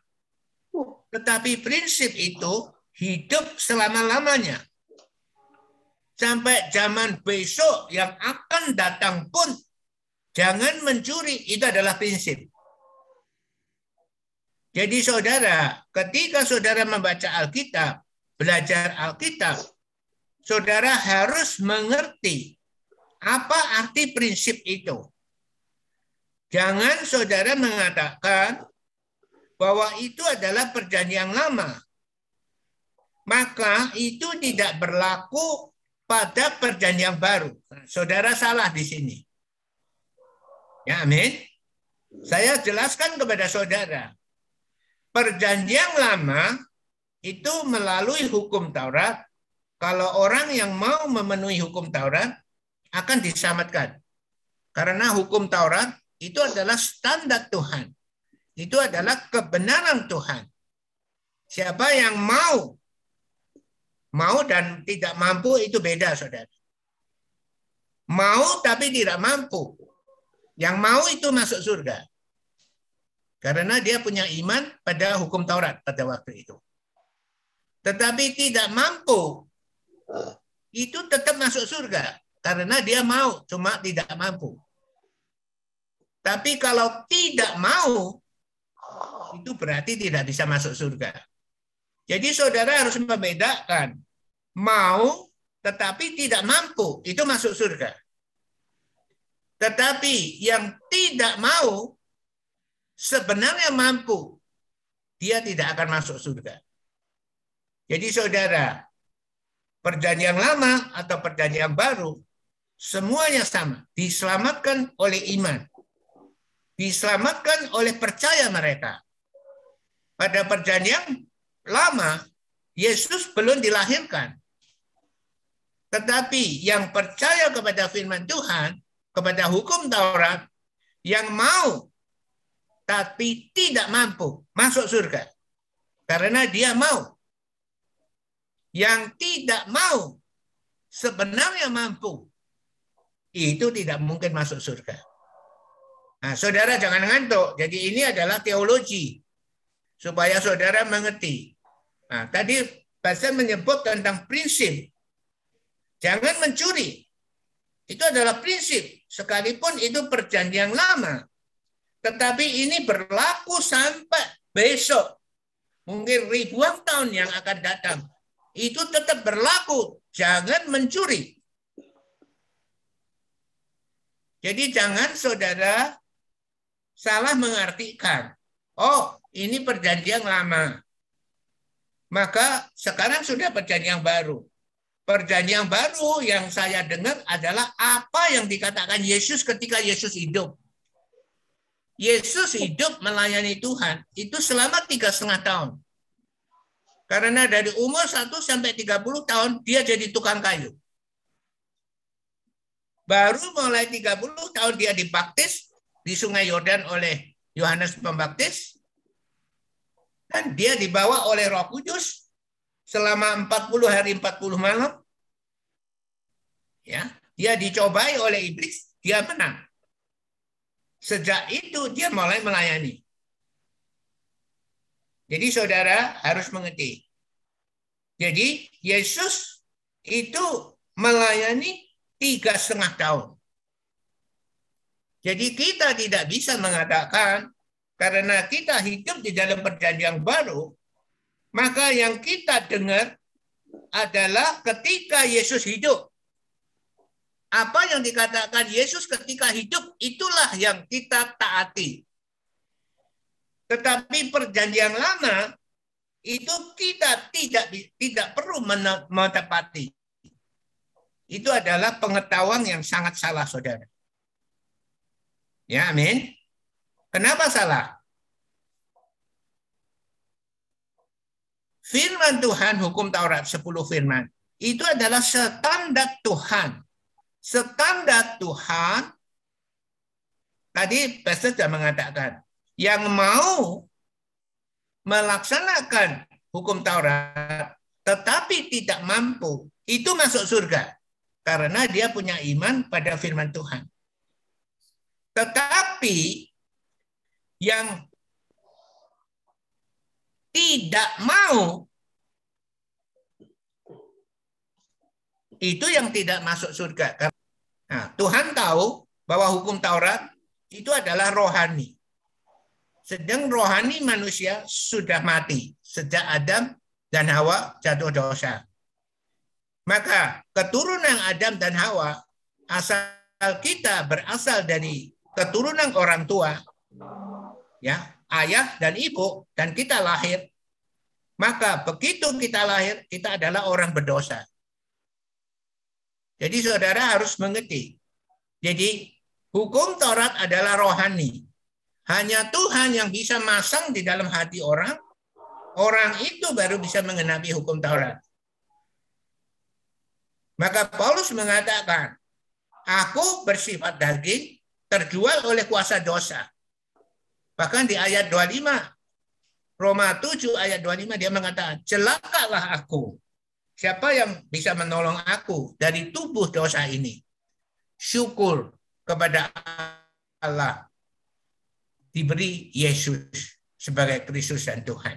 S1: tetapi prinsip itu hidup selama-lamanya sampai zaman besok yang akan datang pun jangan mencuri itu adalah prinsip. Jadi saudara, ketika saudara membaca Alkitab, belajar Alkitab, saudara harus mengerti apa arti prinsip itu. Jangan saudara mengatakan bahwa itu adalah perjanjian lama. Maka itu tidak berlaku pada perjanjian baru. Saudara salah di sini. Ya, amin. Saya jelaskan kepada saudara. Perjanjian lama itu melalui hukum Taurat. Kalau orang yang mau memenuhi hukum Taurat akan diselamatkan. Karena hukum Taurat itu adalah standar Tuhan. Itu adalah kebenaran Tuhan. Siapa yang mau Mau dan tidak mampu itu beda, saudara. Mau tapi tidak mampu. Yang mau itu masuk surga. Karena dia punya iman pada hukum Taurat pada waktu itu. Tetapi tidak mampu, itu tetap masuk surga. Karena dia mau, cuma tidak mampu. Tapi kalau tidak mau, itu berarti tidak bisa masuk surga. Jadi saudara harus membedakan mau tetapi tidak mampu, itu masuk surga. Tetapi yang tidak mau sebenarnya mampu, dia tidak akan masuk surga. Jadi saudara, perjanjian lama atau perjanjian baru, semuanya sama. Diselamatkan oleh iman. Diselamatkan oleh percaya mereka. Pada perjanjian lama, Yesus belum dilahirkan. Tetapi yang percaya kepada firman Tuhan, kepada hukum Taurat, yang mau tapi tidak mampu masuk surga. Karena dia mau. Yang tidak mau sebenarnya mampu. Itu tidak mungkin masuk surga. Nah, saudara jangan ngantuk. Jadi ini adalah teologi supaya saudara mengerti. Nah, tadi Pastor menyebut tentang prinsip. Jangan mencuri. Itu adalah prinsip. Sekalipun itu perjanjian lama. Tetapi ini berlaku sampai besok. Mungkin ribuan tahun yang akan datang. Itu tetap berlaku. Jangan mencuri. Jadi jangan saudara salah mengartikan. Oh, ini perjanjian lama. Maka sekarang sudah perjanjian baru. Perjanjian baru yang saya dengar adalah apa yang dikatakan Yesus ketika Yesus hidup. Yesus hidup melayani Tuhan itu selama tiga setengah tahun. Karena dari umur 1 sampai 30 tahun dia jadi tukang kayu. Baru mulai 30 tahun dia dibaptis di Sungai Yordan oleh Yohanes Pembaptis. Dan dia dibawa oleh Roh Kudus selama 40 hari 40 malam. Ya, dia dicobai oleh iblis, dia menang. Sejak itu dia mulai melayani. Jadi saudara harus mengerti. Jadi Yesus itu melayani tiga setengah tahun. Jadi kita tidak bisa mengatakan karena kita hidup di dalam perjanjian baru, maka yang kita dengar adalah ketika Yesus hidup. Apa yang dikatakan Yesus ketika hidup, itulah yang kita taati. Tetapi perjanjian lama itu kita tidak tidak perlu menepati. Itu adalah pengetahuan yang sangat salah, saudara. Ya, amin. Kenapa salah? Firman Tuhan, hukum Taurat 10 firman, itu adalah standar Tuhan. Standar Tuhan, tadi Pastor sudah mengatakan, yang mau melaksanakan hukum Taurat, tetapi tidak mampu, itu masuk surga. Karena dia punya iman pada firman Tuhan. Tetapi yang tidak mau itu yang tidak masuk surga. Nah, Tuhan tahu bahwa hukum Taurat itu adalah rohani. Sedang rohani manusia sudah mati sejak Adam dan Hawa jatuh dosa. Maka keturunan Adam dan Hawa asal kita berasal dari keturunan orang tua, ya ayah dan ibu, dan kita lahir, maka begitu kita lahir, kita adalah orang berdosa. Jadi saudara harus mengerti. Jadi hukum Taurat adalah rohani. Hanya Tuhan yang bisa masang di dalam hati orang, orang itu baru bisa mengenapi hukum Taurat. Maka Paulus mengatakan, aku bersifat daging, terjual oleh kuasa dosa. Bahkan di ayat 25, Roma 7 ayat 25 dia mengatakan, celakalah aku. Siapa yang bisa menolong aku dari tubuh dosa ini? Syukur kepada Allah diberi Yesus sebagai Kristus dan Tuhan.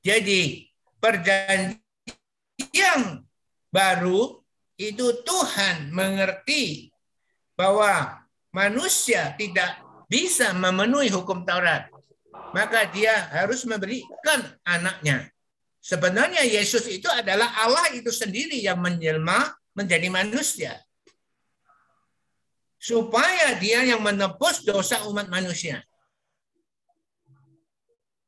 S1: Jadi perjanjian baru itu Tuhan mengerti bahwa manusia tidak bisa memenuhi hukum Taurat, maka dia harus memberikan anaknya. Sebenarnya Yesus itu adalah Allah itu sendiri yang menjelma menjadi manusia. Supaya dia yang menebus dosa umat manusia.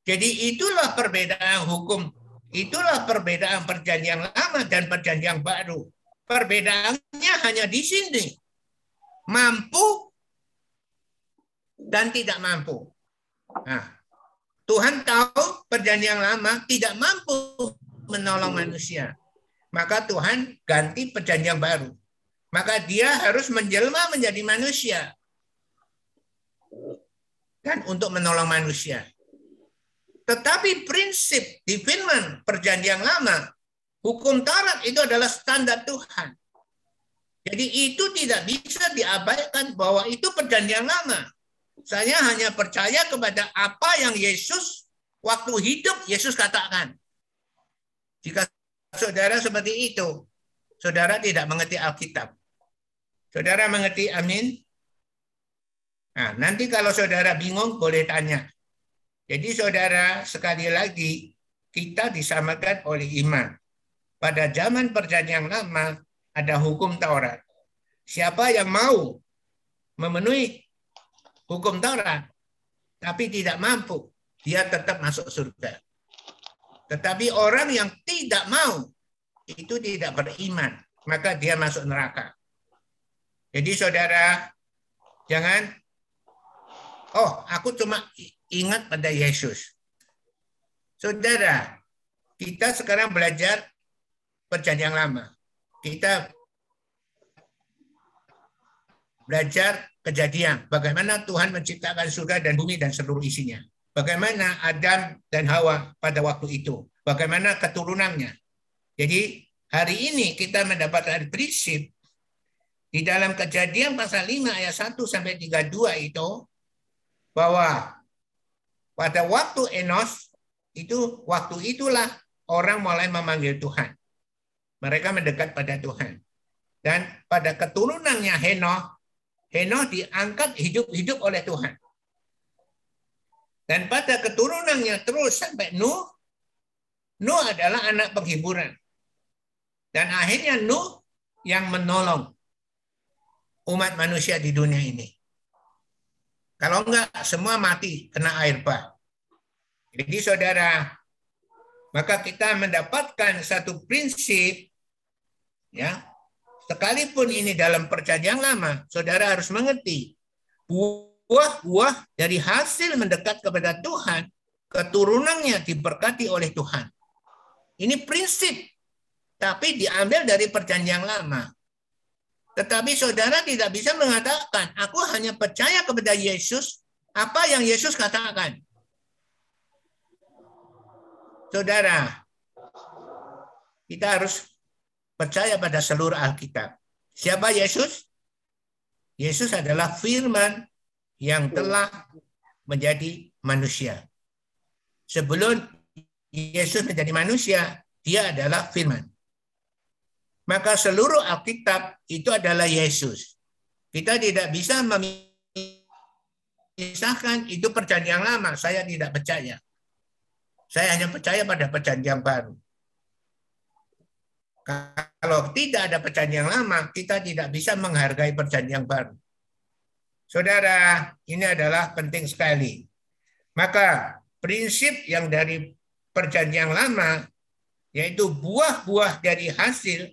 S1: Jadi itulah perbedaan hukum. Itulah perbedaan perjanjian lama dan perjanjian baru. Perbedaannya hanya di sini. Mampu dan tidak mampu. Nah, Tuhan tahu perjanjian lama tidak mampu menolong manusia. Maka Tuhan ganti perjanjian baru. Maka dia harus menjelma menjadi manusia. Dan untuk menolong manusia. Tetapi prinsip di firman perjanjian lama, hukum Taurat itu adalah standar Tuhan. Jadi itu tidak bisa diabaikan bahwa itu perjanjian lama. Saya hanya percaya kepada apa yang Yesus waktu hidup Yesus katakan. Jika saudara seperti itu, saudara tidak mengerti Alkitab. Saudara mengerti amin? Nah, nanti kalau saudara bingung boleh tanya. Jadi saudara sekali lagi kita disamakan oleh iman. Pada zaman perjanjian lama ada hukum Taurat. Siapa yang mau memenuhi hukum Taurat, tapi tidak mampu, dia tetap masuk surga. Tetapi orang yang tidak mau, itu tidak beriman, maka dia masuk neraka. Jadi saudara, jangan, oh aku cuma ingat pada Yesus. Saudara, kita sekarang belajar perjanjian lama. Kita belajar kejadian. Bagaimana Tuhan menciptakan surga dan bumi dan seluruh isinya. Bagaimana Adam dan Hawa pada waktu itu. Bagaimana keturunannya. Jadi hari ini kita mendapatkan prinsip di dalam kejadian pasal 5 ayat 1 sampai 32 itu bahwa pada waktu Enos itu waktu itulah orang mulai memanggil Tuhan. Mereka mendekat pada Tuhan. Dan pada keturunannya Henoh, Henoh diangkat hidup-hidup oleh Tuhan. Dan pada keturunannya terus sampai Nuh, Nuh adalah anak penghiburan. Dan akhirnya Nuh yang menolong umat manusia di dunia ini. Kalau enggak, semua mati kena air bah. Jadi saudara, maka kita mendapatkan satu prinsip, ya, sekalipun ini dalam perjanjian lama, saudara harus mengerti buah-buah dari hasil mendekat kepada Tuhan, keturunannya diberkati oleh Tuhan. Ini prinsip, tapi diambil dari perjanjian lama. Tetapi saudara tidak bisa mengatakan, aku hanya percaya kepada Yesus, apa yang Yesus katakan. Saudara, kita harus percaya pada seluruh Alkitab. Siapa Yesus? Yesus adalah firman yang telah menjadi manusia. Sebelum Yesus menjadi manusia, dia adalah firman. Maka seluruh Alkitab itu adalah Yesus. Kita tidak bisa memisahkan itu perjanjian lama. Saya tidak percaya. Saya hanya percaya pada perjanjian baru. Kalau tidak ada perjanjian lama, kita tidak bisa menghargai perjanjian baru. Saudara, ini adalah penting sekali. Maka prinsip yang dari perjanjian lama, yaitu buah-buah dari hasil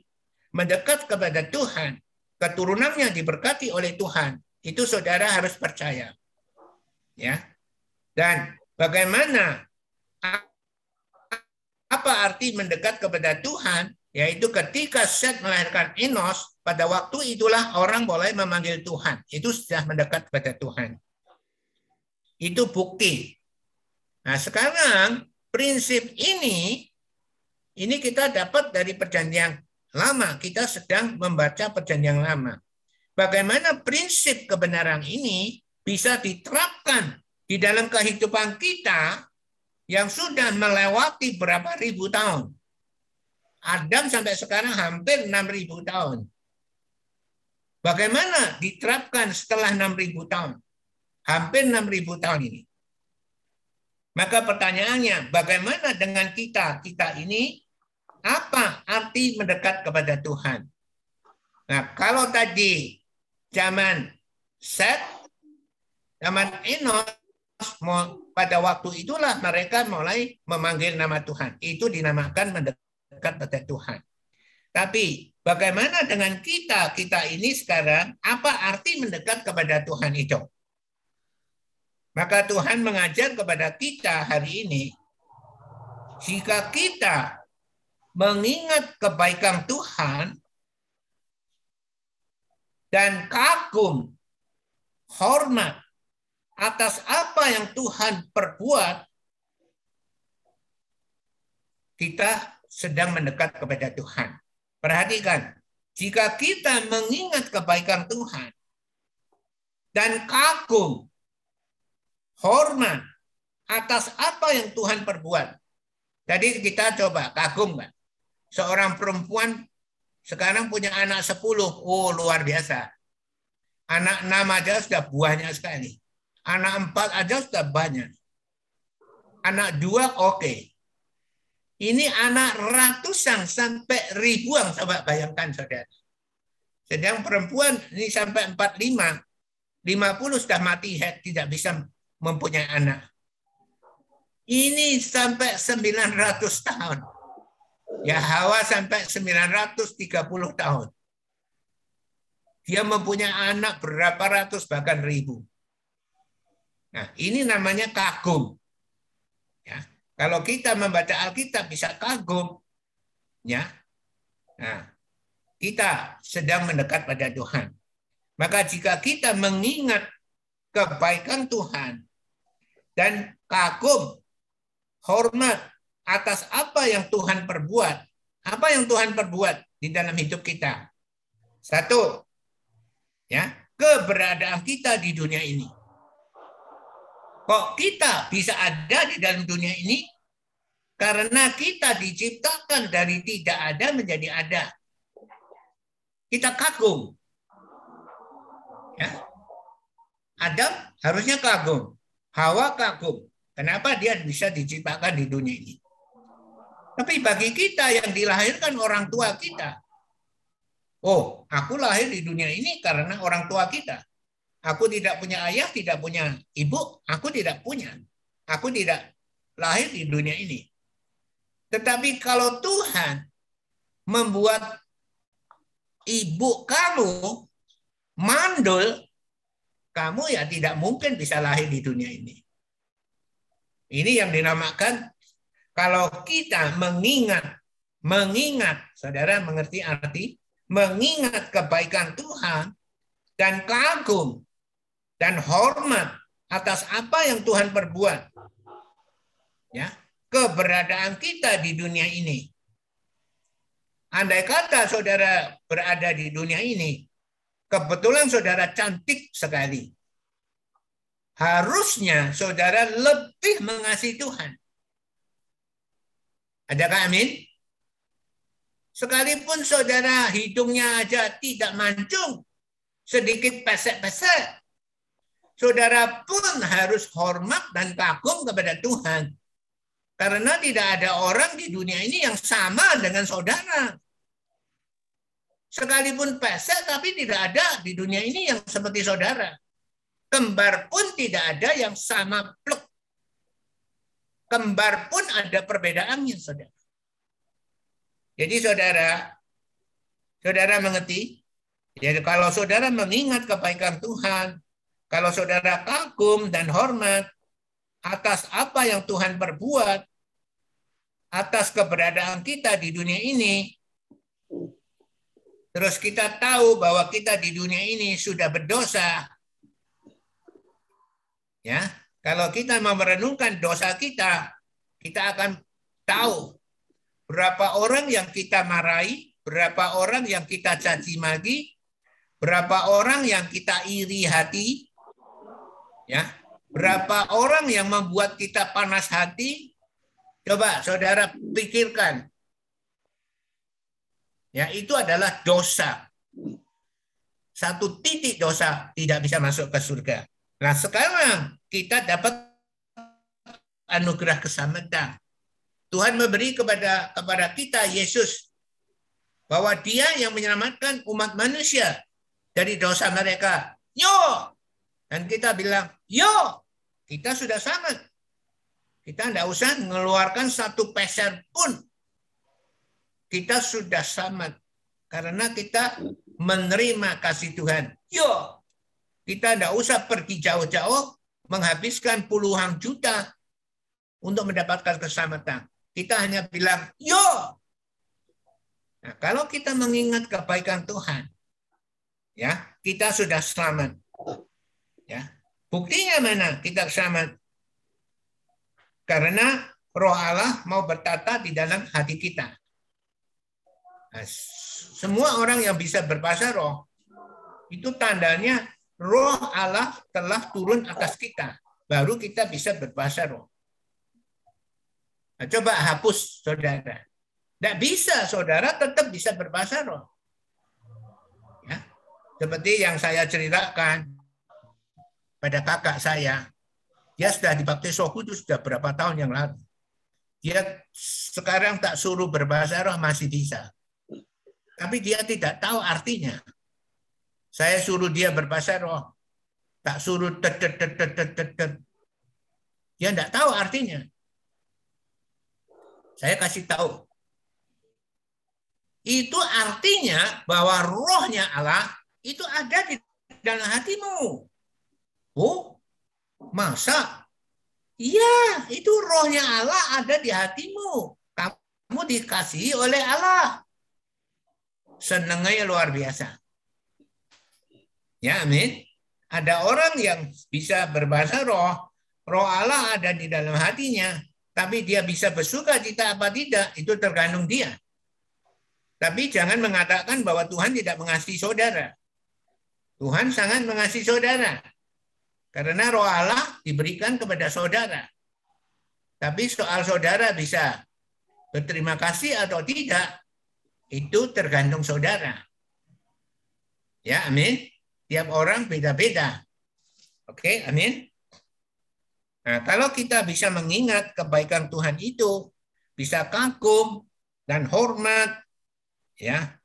S1: mendekat kepada Tuhan, keturunannya diberkati oleh Tuhan, itu saudara harus percaya. Ya. Dan bagaimana apa arti mendekat kepada Tuhan? Yaitu ketika Seth melahirkan Enos, pada waktu itulah orang boleh memanggil Tuhan. Itu sudah mendekat kepada Tuhan. Itu bukti. Nah sekarang prinsip ini, ini kita dapat dari perjanjian lama. Kita sedang membaca perjanjian lama. Bagaimana prinsip kebenaran ini bisa diterapkan di dalam kehidupan kita yang sudah melewati berapa ribu tahun. Adam sampai sekarang hampir 6.000 tahun. Bagaimana diterapkan setelah 6.000 tahun? Hampir 6.000 tahun ini. Maka pertanyaannya, bagaimana dengan kita? Kita ini apa arti mendekat kepada Tuhan? Nah, kalau tadi zaman Set, zaman Enos, pada waktu itulah mereka mulai memanggil nama Tuhan. Itu dinamakan mendekat pada Tuhan. Tapi bagaimana dengan kita? Kita ini sekarang apa arti mendekat kepada Tuhan itu? Maka Tuhan mengajar kepada kita hari ini, jika kita mengingat kebaikan Tuhan dan kagum, hormat atas apa yang Tuhan perbuat, kita sedang mendekat kepada Tuhan. Perhatikan, jika kita mengingat kebaikan Tuhan dan kagum, hormat atas apa yang Tuhan perbuat. Jadi kita coba kagum kan. Seorang perempuan sekarang punya anak sepuluh, oh luar biasa. Anak enam aja sudah banyak sekali. Anak empat aja sudah banyak. Anak dua oke. Okay. Ini anak ratusan sampai ribuan, coba bayangkan saudara. Sedang perempuan ini sampai 45, 50 sudah mati head, tidak bisa mempunyai anak. Ini sampai 900 tahun. Ya Hawa sampai 930 tahun. Dia mempunyai anak berapa ratus bahkan ribu. Nah, ini namanya kagum. Kalau kita membaca Alkitab bisa kagum, ya. Nah, kita sedang mendekat pada Tuhan. Maka jika kita mengingat kebaikan Tuhan dan kagum, hormat atas apa yang Tuhan perbuat, Apa yang Tuhan perbuat di dalam hidup kita? Satu, ya keberadaan kita di dunia ini. Kok kita bisa ada di dalam dunia ini? Karena kita diciptakan dari tidak ada menjadi ada. Kita kagum. Ya. Adam harusnya kagum. Hawa kagum. Kenapa dia bisa diciptakan di dunia ini? Tapi bagi kita yang dilahirkan orang tua kita, oh, aku lahir di dunia ini karena orang tua kita. Aku tidak punya ayah, tidak punya ibu, aku tidak punya. Aku tidak lahir di dunia ini. Tetapi kalau Tuhan membuat ibu kamu mandul, kamu ya tidak mungkin bisa lahir di dunia ini. Ini yang dinamakan kalau kita mengingat, mengingat, saudara mengerti arti, mengingat kebaikan Tuhan dan kagum dan hormat atas apa yang Tuhan perbuat. Ya, keberadaan kita di dunia ini. Andai kata saudara berada di dunia ini, kebetulan saudara cantik sekali. Harusnya saudara lebih mengasihi Tuhan. Adakah amin? Sekalipun saudara hidungnya aja tidak mancung, sedikit pesek-pesek, saudara pun harus hormat dan kagum kepada Tuhan. Karena tidak ada orang di dunia ini yang sama dengan saudara. Sekalipun pesek tapi tidak ada di dunia ini yang seperti saudara. Kembar pun tidak ada yang sama pluk. Kembar pun ada perbedaannya, saudara. Jadi saudara, saudara mengerti? Jadi kalau saudara mengingat kebaikan Tuhan, kalau saudara kagum dan hormat atas apa yang Tuhan perbuat, atas keberadaan kita di dunia ini, terus kita tahu bahwa kita di dunia ini sudah berdosa, ya, kalau kita mau merenungkan dosa kita, kita akan tahu berapa orang yang kita marahi, berapa orang yang kita caci maki, berapa orang yang kita iri hati, Ya, berapa orang yang membuat kita panas hati? Coba saudara pikirkan. Ya, itu adalah dosa. Satu titik dosa tidak bisa masuk ke surga. Nah, sekarang kita dapat anugerah keselamatan. Tuhan memberi kepada kepada kita Yesus bahwa Dia yang menyelamatkan umat manusia dari dosa mereka. Yo, dan kita bilang, yo, kita sudah selamat. Kita tidak usah mengeluarkan satu peser pun. Kita sudah selamat. Karena kita menerima kasih Tuhan. Yo, kita tidak usah pergi jauh-jauh menghabiskan puluhan juta untuk mendapatkan keselamatan. Kita hanya bilang, yo. Nah, kalau kita mengingat kebaikan Tuhan, ya kita sudah selamat. Ya. Buktinya mana kita selamat? Karena roh Allah mau bertata di dalam hati kita. Nah, semua orang yang bisa berbahasa roh, itu tandanya roh Allah telah turun atas kita. Baru kita bisa berbahasa roh. Nah, coba hapus saudara. Tidak bisa saudara tetap bisa berbahasa roh. Ya. Seperti yang saya ceritakan, pada kakak saya. Dia sudah dibaptis Roh Kudus sudah berapa tahun yang lalu. Dia sekarang tak suruh berbahasa roh masih bisa. Tapi dia tidak tahu artinya. Saya suruh dia berbahasa roh. Tak suruh tet. Dia tidak tahu artinya. Saya kasih tahu. Itu artinya bahwa rohnya Allah itu ada di dalam hatimu. Oh, masa? Iya, itu rohnya Allah ada di hatimu. Kamu dikasihi oleh Allah. Senangnya luar biasa. Ya, amin. Ada orang yang bisa berbahasa roh, roh Allah ada di dalam hatinya, tapi dia bisa bersuka cita apa tidak, itu tergantung dia. Tapi jangan mengatakan bahwa Tuhan tidak mengasihi saudara. Tuhan sangat mengasihi saudara. Karena roh Allah diberikan kepada saudara. Tapi soal saudara bisa berterima kasih atau tidak, itu tergantung saudara. Ya, amin. Tiap orang beda-beda. Oke, amin. Nah, kalau kita bisa mengingat kebaikan Tuhan itu, bisa kagum dan hormat, ya,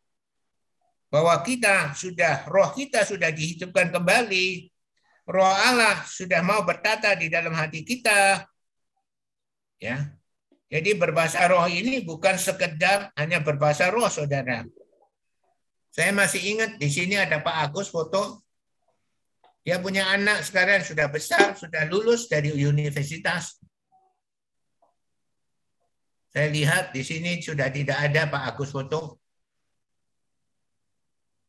S1: bahwa kita sudah roh kita sudah dihidupkan kembali, roh Allah sudah mau bertata di dalam hati kita, ya. Jadi berbahasa roh ini bukan sekedar hanya berbahasa roh, saudara. Saya masih ingat di sini ada Pak Agus foto. Dia punya anak sekarang sudah besar, sudah lulus dari universitas. Saya lihat di sini sudah tidak ada Pak Agus foto.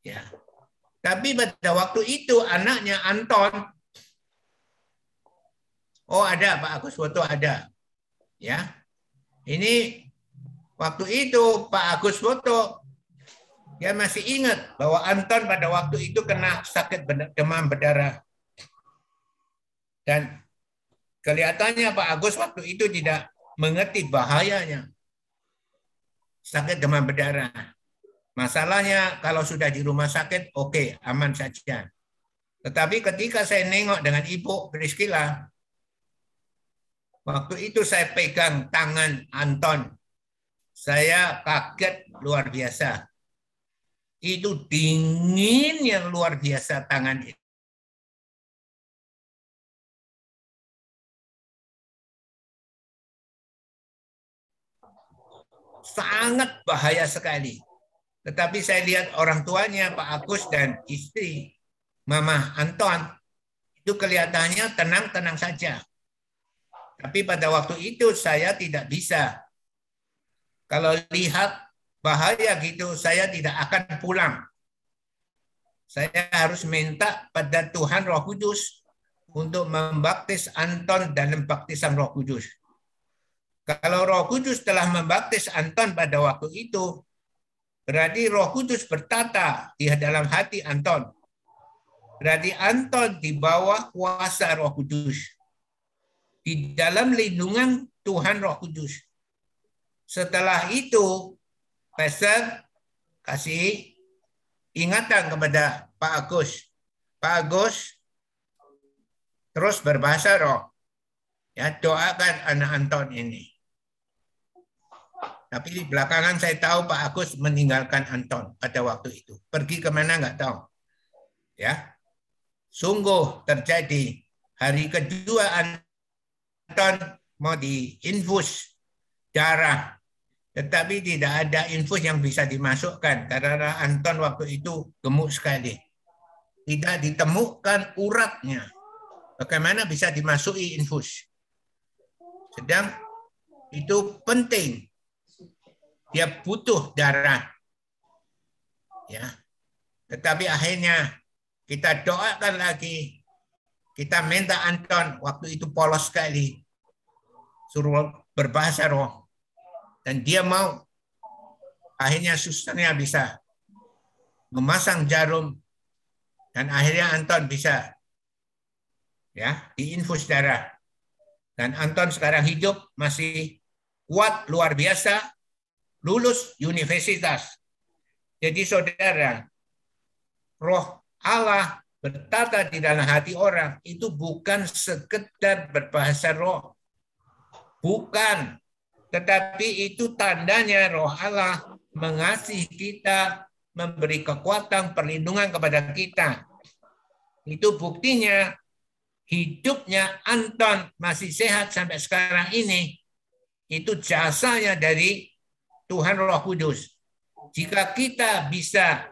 S1: Ya. Tapi pada waktu itu anaknya Anton Oh ada Pak Agus foto ada. Ya. Ini waktu itu Pak Agus foto dia masih ingat bahwa Anton pada waktu itu kena sakit demam berdarah. Dan kelihatannya Pak Agus waktu itu tidak mengerti bahayanya sakit demam berdarah. Masalahnya kalau sudah di rumah sakit, oke, okay, aman saja. Tetapi ketika saya nengok dengan Ibu Priscilla, waktu itu saya pegang tangan Anton. Saya kaget luar biasa. Itu dingin yang luar biasa tangan itu. Sangat bahaya sekali. Tetapi saya lihat orang tuanya Pak Agus dan istri Mama Anton itu kelihatannya tenang-tenang saja. Tapi pada waktu itu saya tidak bisa. Kalau lihat bahaya gitu, saya tidak akan pulang. Saya harus minta pada Tuhan Roh Kudus untuk membaptis Anton dalam baptisan Roh Kudus. Kalau Roh Kudus telah membaptis Anton pada waktu itu, Berarti roh kudus bertata di dalam hati Anton. Berarti Anton di bawah kuasa roh kudus. Di dalam lindungan Tuhan roh kudus. Setelah itu, Pastor kasih ingatan kepada Pak Agus. Pak Agus terus berbahasa roh. Ya, doakan anak Anton ini. Tapi belakangan saya tahu Pak Agus meninggalkan Anton pada waktu itu. Pergi ke mana nggak tahu. Ya, sungguh terjadi hari kedua Anton mau diinfus darah, tetapi tidak ada infus yang bisa dimasukkan karena Anton waktu itu gemuk sekali. Tidak ditemukan uratnya. Bagaimana bisa dimasuki infus? Sedang itu penting dia butuh darah. Ya. Tetapi akhirnya kita doakan lagi. Kita minta Anton waktu itu polos sekali. Suruh berbahasa roh. Dan dia mau. Akhirnya susternya bisa memasang jarum. Dan akhirnya Anton bisa ya diinfus darah. Dan Anton sekarang hidup masih kuat luar biasa lulus universitas. Jadi saudara, roh Allah bertata di dalam hati orang itu bukan sekedar berbahasa roh. Bukan. Tetapi itu tandanya roh Allah mengasihi kita, memberi kekuatan, perlindungan kepada kita. Itu buktinya hidupnya Anton masih sehat sampai sekarang ini. Itu jasanya dari Tuhan Roh Kudus. Jika kita bisa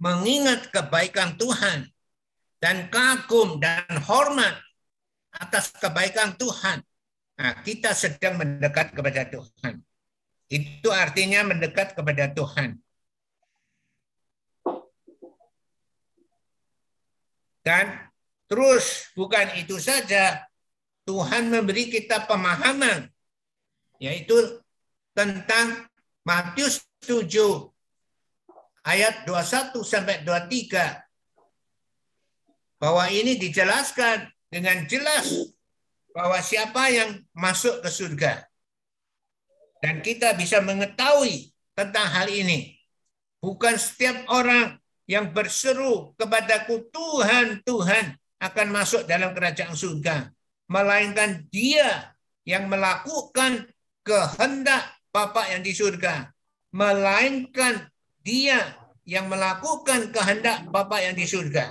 S1: mengingat kebaikan Tuhan dan kagum dan hormat atas kebaikan Tuhan, nah, kita sedang mendekat kepada Tuhan. Itu artinya mendekat kepada Tuhan. Dan terus bukan itu saja, Tuhan memberi kita pemahaman, yaitu tentang Matius 7 ayat 21 sampai 23 bahwa ini dijelaskan dengan jelas bahwa siapa yang masuk ke surga. Dan kita bisa mengetahui tentang hal ini. Bukan setiap orang yang berseru kepadaku Tuhan, Tuhan akan masuk dalam kerajaan surga. Melainkan dia yang melakukan kehendak Bapa yang di surga. Melainkan dia yang melakukan kehendak Bapa yang di surga.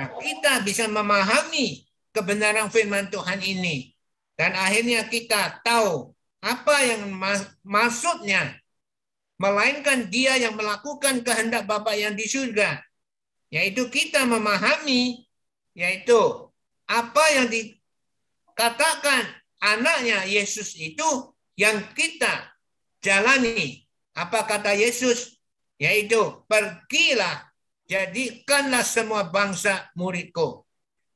S1: Nah, kita bisa memahami kebenaran firman Tuhan ini. Dan akhirnya kita tahu apa yang maksudnya. Melainkan dia yang melakukan kehendak Bapa yang di surga. Yaitu kita memahami, yaitu apa yang dikatakan anaknya Yesus itu yang kita jalani. Apa kata Yesus? Yaitu pergilah jadikanlah semua bangsa muridku.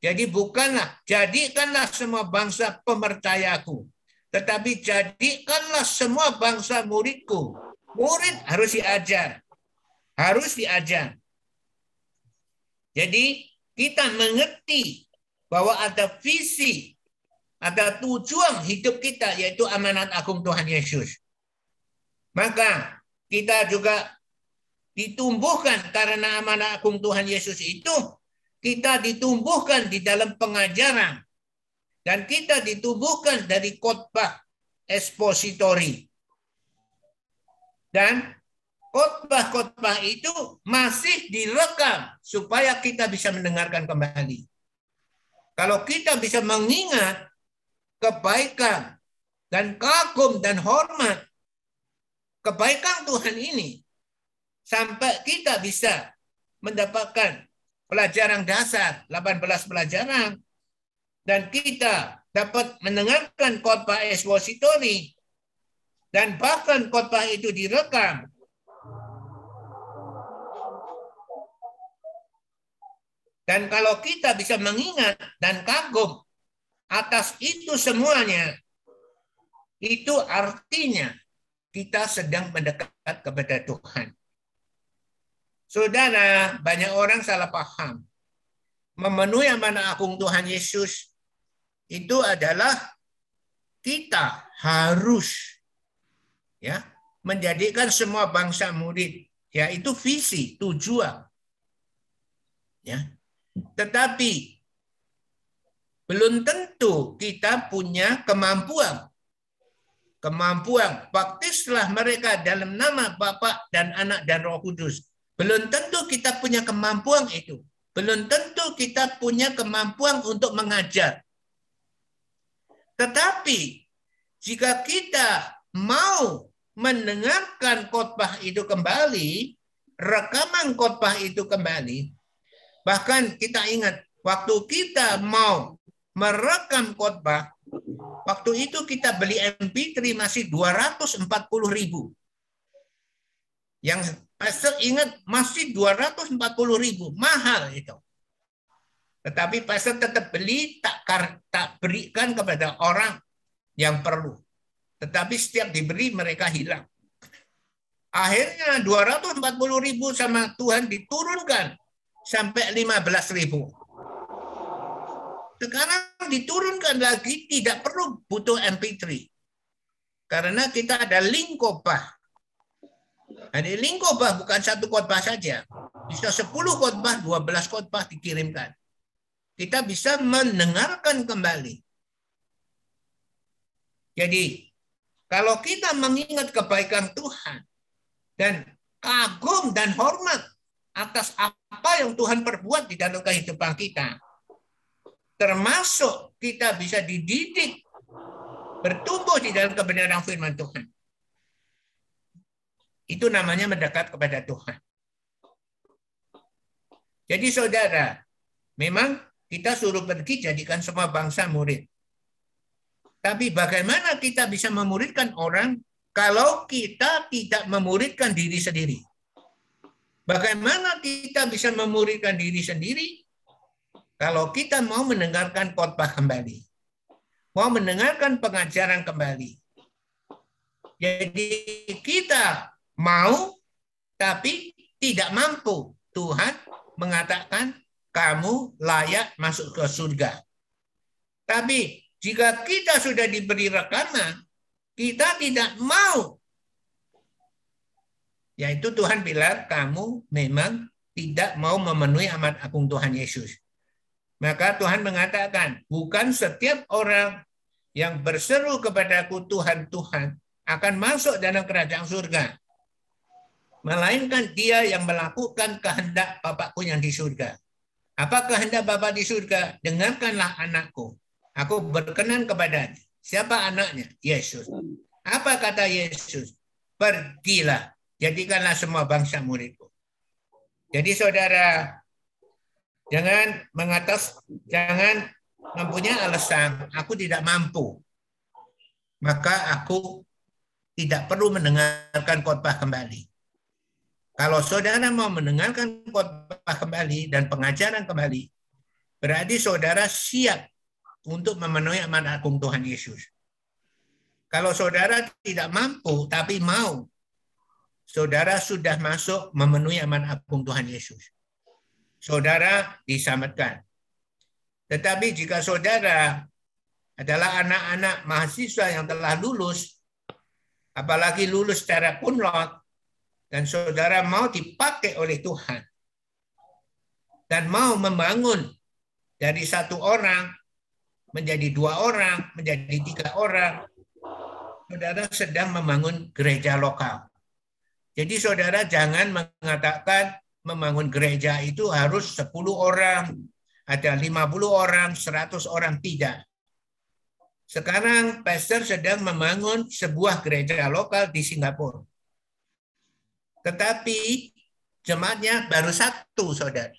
S1: Jadi bukanlah jadikanlah semua bangsa pemercayaku, tetapi jadikanlah semua bangsa muridku. Murid harus diajar. Harus diajar. Jadi kita mengerti bahwa ada visi, ada tujuan hidup kita yaitu amanat agung Tuhan Yesus. Maka kita juga ditumbuhkan karena amanah agung Tuhan Yesus itu kita ditumbuhkan di dalam pengajaran dan kita ditumbuhkan dari khotbah ekspositori dan khotbah-khotbah itu masih direkam supaya kita bisa mendengarkan kembali. Kalau kita bisa mengingat kebaikan dan kagum dan hormat kebaikan Tuhan ini, sampai kita bisa mendapatkan pelajaran dasar 18 pelajaran. Dan kita dapat mendengarkan khotbah ekspositori dan bahkan khotbah itu direkam. Dan kalau kita bisa mengingat dan kagum atas itu semuanya itu artinya kita sedang mendekat kepada Tuhan Saudara, banyak orang salah paham. Memenuhi amanah agung Tuhan Yesus itu adalah kita harus ya menjadikan semua bangsa murid yaitu visi tujuan ya tetapi belum tentu kita punya kemampuan kemampuan baptislah mereka dalam nama Bapa dan Anak dan Roh Kudus belum tentu kita punya kemampuan itu. Belum tentu kita punya kemampuan untuk mengajar. Tetapi jika kita mau mendengarkan khotbah itu kembali, rekaman khotbah itu kembali, bahkan kita ingat waktu kita mau merekam khotbah, waktu itu kita beli MP3 masih 240 ribu. Yang Pastor ingat masih 240 ribu, mahal itu. Tetapi pastor tetap beli, tak, tak berikan kepada orang yang perlu. Tetapi setiap diberi mereka hilang. Akhirnya 240 ribu sama Tuhan diturunkan sampai 15 ribu. Sekarang diturunkan lagi tidak perlu butuh MP3. Karena kita ada link kopah jadi link khotbah bukan satu khotbah saja. Bisa 10 khotbah, 12 khotbah dikirimkan. Kita bisa mendengarkan kembali. Jadi, kalau kita mengingat kebaikan Tuhan dan kagum dan hormat atas apa yang Tuhan perbuat di dalam kehidupan kita, termasuk kita bisa dididik bertumbuh di dalam kebenaran firman Tuhan. Itu namanya mendekat kepada Tuhan. Jadi saudara, memang kita suruh pergi jadikan semua bangsa murid. Tapi bagaimana kita bisa memuridkan orang kalau kita tidak memuridkan diri sendiri? Bagaimana kita bisa memuridkan diri sendiri kalau kita mau mendengarkan khotbah kembali? Mau mendengarkan pengajaran kembali? Jadi kita mau tapi tidak mampu. Tuhan mengatakan kamu layak masuk ke surga. Tapi jika kita sudah diberi rekanan, kita tidak mau. Yaitu Tuhan bilang kamu memang tidak mau memenuhi amat agung Tuhan Yesus. Maka Tuhan mengatakan, bukan setiap orang yang berseru kepadaku Tuhan, Tuhan, akan masuk dalam kerajaan surga melainkan dia yang melakukan kehendak Bapakku yang di surga. Apa kehendak Bapak di surga? Dengarkanlah anakku. Aku berkenan kepadanya. Siapa anaknya? Yesus. Apa kata Yesus? Pergilah, jadikanlah semua bangsa muridku. Jadi saudara, jangan mengatas, jangan mempunyai alasan, aku tidak mampu. Maka aku tidak perlu mendengarkan khotbah kembali. Kalau saudara mau mendengarkan khotbah kembali dan pengajaran kembali, berarti saudara siap untuk memenuhi amanat agung Tuhan Yesus. Kalau saudara tidak mampu tapi mau, saudara sudah masuk memenuhi amanat agung Tuhan Yesus. Saudara diselamatkan. Tetapi jika saudara adalah anak-anak mahasiswa yang telah lulus, apalagi lulus secara kunlot, dan saudara mau dipakai oleh Tuhan dan mau membangun dari satu orang menjadi dua orang, menjadi tiga orang, saudara sedang membangun gereja lokal. Jadi saudara jangan mengatakan membangun gereja itu harus 10 orang, ada 50 orang, 100 orang, tidak. Sekarang pastor sedang membangun sebuah gereja lokal di Singapura. Tetapi jemaatnya baru satu, saudara.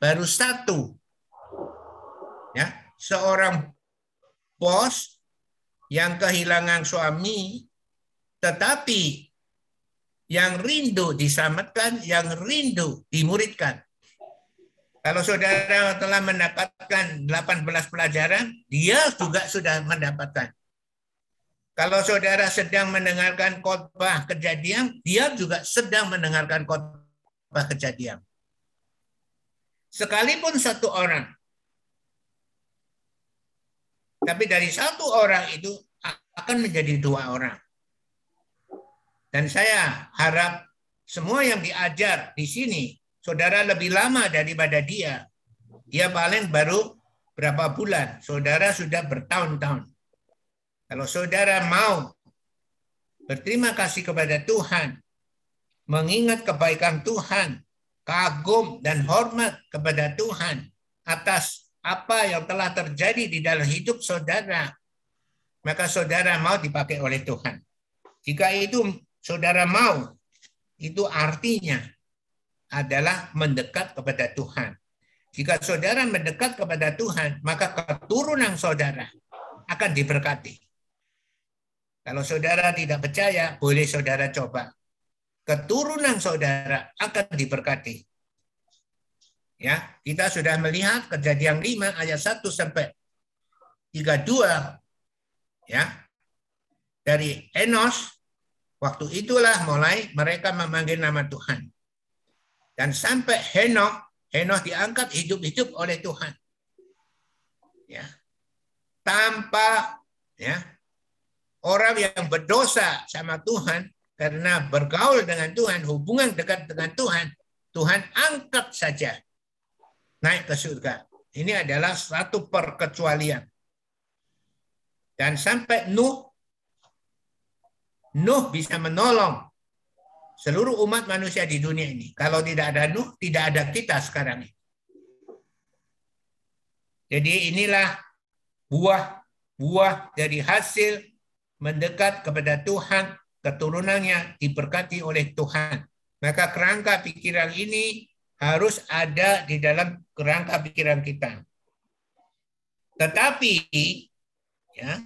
S1: Baru satu. Ya, seorang bos yang kehilangan suami, tetapi yang rindu diselamatkan, yang rindu dimuridkan. Kalau saudara telah mendapatkan 18 pelajaran, dia juga sudah mendapatkan. Kalau saudara sedang mendengarkan khotbah kejadian, dia juga sedang mendengarkan khotbah kejadian. Sekalipun satu orang. Tapi dari satu orang itu akan menjadi dua orang. Dan saya harap semua yang diajar di sini, saudara lebih lama daripada dia. Dia paling baru berapa bulan, saudara sudah bertahun-tahun. Kalau saudara mau berterima kasih kepada Tuhan, mengingat kebaikan Tuhan, kagum dan hormat kepada Tuhan atas apa yang telah terjadi di dalam hidup saudara, maka saudara mau dipakai oleh Tuhan. Jika itu saudara mau, itu artinya adalah mendekat kepada Tuhan. Jika saudara mendekat kepada Tuhan, maka keturunan saudara akan diberkati. Kalau saudara tidak percaya, boleh saudara coba. Keturunan saudara akan diberkati. Ya, kita sudah melihat kejadian 5 ayat 1 sampai 32 ya. Dari Enos waktu itulah mulai mereka memanggil nama Tuhan. Dan sampai Henok, Henok diangkat hidup-hidup oleh Tuhan. Ya. Tanpa ya, orang yang berdosa sama Tuhan karena bergaul dengan Tuhan, hubungan dekat dengan Tuhan, Tuhan angkat saja naik ke surga. Ini adalah satu perkecualian. Dan sampai Nuh, Nuh bisa menolong seluruh umat manusia di dunia ini. Kalau tidak ada Nuh, tidak ada kita sekarang ini. Jadi inilah buah-buah dari hasil mendekat kepada Tuhan, keturunannya diberkati oleh Tuhan. Maka kerangka pikiran ini harus ada di dalam kerangka pikiran kita. Tetapi, ya,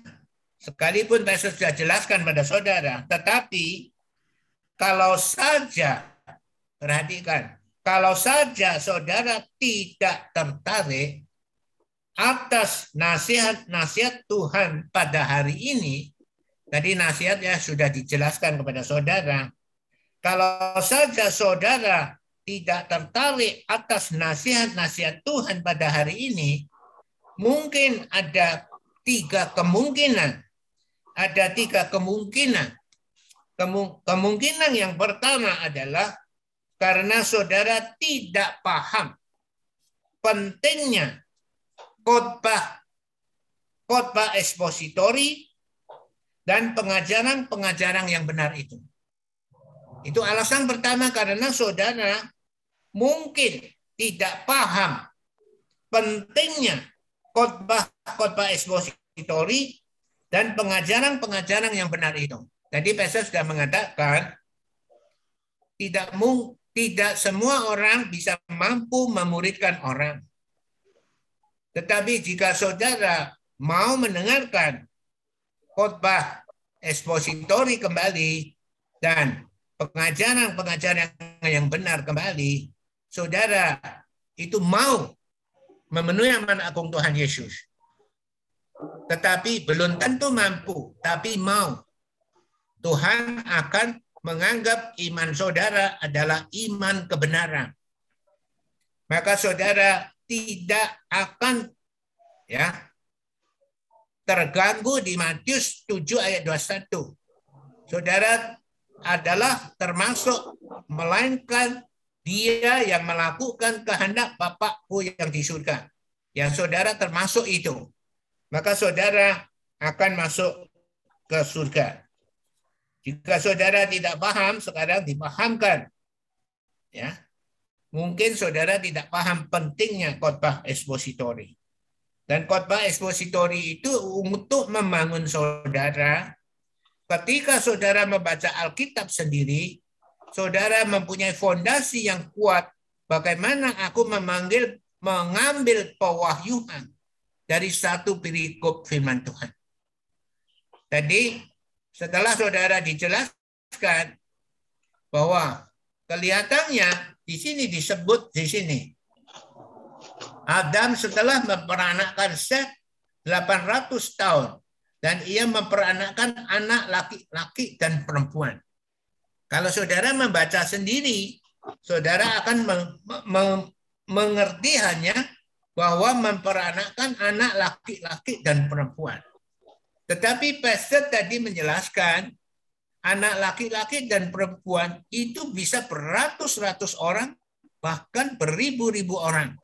S1: sekalipun saya sudah jelaskan pada saudara, tetapi kalau saja, perhatikan, kalau saja saudara tidak tertarik atas nasihat-nasihat Tuhan pada hari ini, Tadi nasihatnya sudah dijelaskan kepada saudara. kalau saja saudara tidak tertarik atas nasihat-nasihat Tuhan pada hari ini, mungkin ada tiga kemungkinan. Ada tiga kemungkinan. Kemungkinan yang pertama adalah karena saudara tidak paham pentingnya khotbah khotbah ekspositori dan pengajaran-pengajaran yang benar itu. Itu alasan pertama karena saudara mungkin tidak paham pentingnya khotbah-khotbah ekspositori dan pengajaran-pengajaran yang benar itu. Tadi Pastor sudah mengatakan tidak mung, tidak semua orang bisa mampu memuridkan orang. Tetapi jika saudara mau mendengarkan khotbah ekspositori kembali dan pengajaran-pengajaran yang benar kembali, saudara itu mau memenuhi amanat agung Tuhan Yesus. Tetapi belum tentu mampu, tapi mau. Tuhan akan menganggap iman saudara adalah iman kebenaran. Maka saudara tidak akan ya terganggu di Matius 7 ayat 21. Saudara adalah termasuk melainkan dia yang melakukan kehendak Bapakku yang di surga. Yang saudara termasuk itu. Maka saudara akan masuk ke surga. Jika saudara tidak paham, sekarang dipahamkan. Ya, Mungkin saudara tidak paham pentingnya khotbah ekspositori. Dan khotbah ekspositori itu untuk membangun saudara ketika saudara membaca Alkitab sendiri, saudara mempunyai fondasi yang kuat bagaimana aku memanggil mengambil pewahyuan dari satu perikop firman Tuhan. Tadi setelah saudara dijelaskan bahwa kelihatannya di sini disebut di sini Adam setelah memperanakkan Seth 800 tahun dan ia memperanakkan anak laki-laki dan perempuan. Kalau saudara membaca sendiri, saudara akan mengerti hanya bahwa memperanakkan anak laki-laki dan perempuan. Tetapi pastor tadi menjelaskan anak laki-laki dan perempuan itu bisa beratus-ratus orang, bahkan beribu-ribu orang.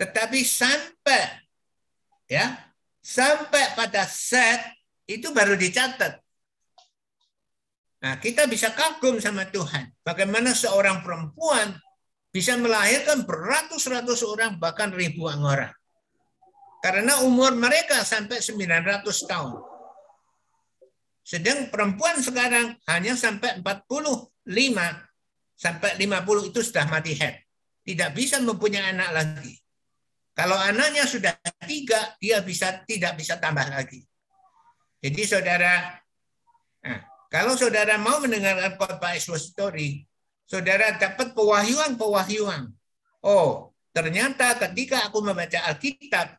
S1: Tetapi sampai ya Sampai pada set itu baru dicatat. Nah, kita bisa kagum sama Tuhan. Bagaimana seorang perempuan bisa melahirkan beratus-ratus orang, bahkan ribuan orang. Karena umur mereka sampai 900 tahun. Sedang perempuan sekarang hanya sampai 45 sampai 50 itu sudah mati head. Tidak bisa mempunyai anak lagi. Kalau anaknya sudah tiga, dia bisa tidak bisa tambah lagi. Jadi saudara, nah, kalau saudara mau mendengarkan khotbah expository, saudara dapat pewahyuan-pewahyuan. Oh, ternyata ketika aku membaca Alkitab,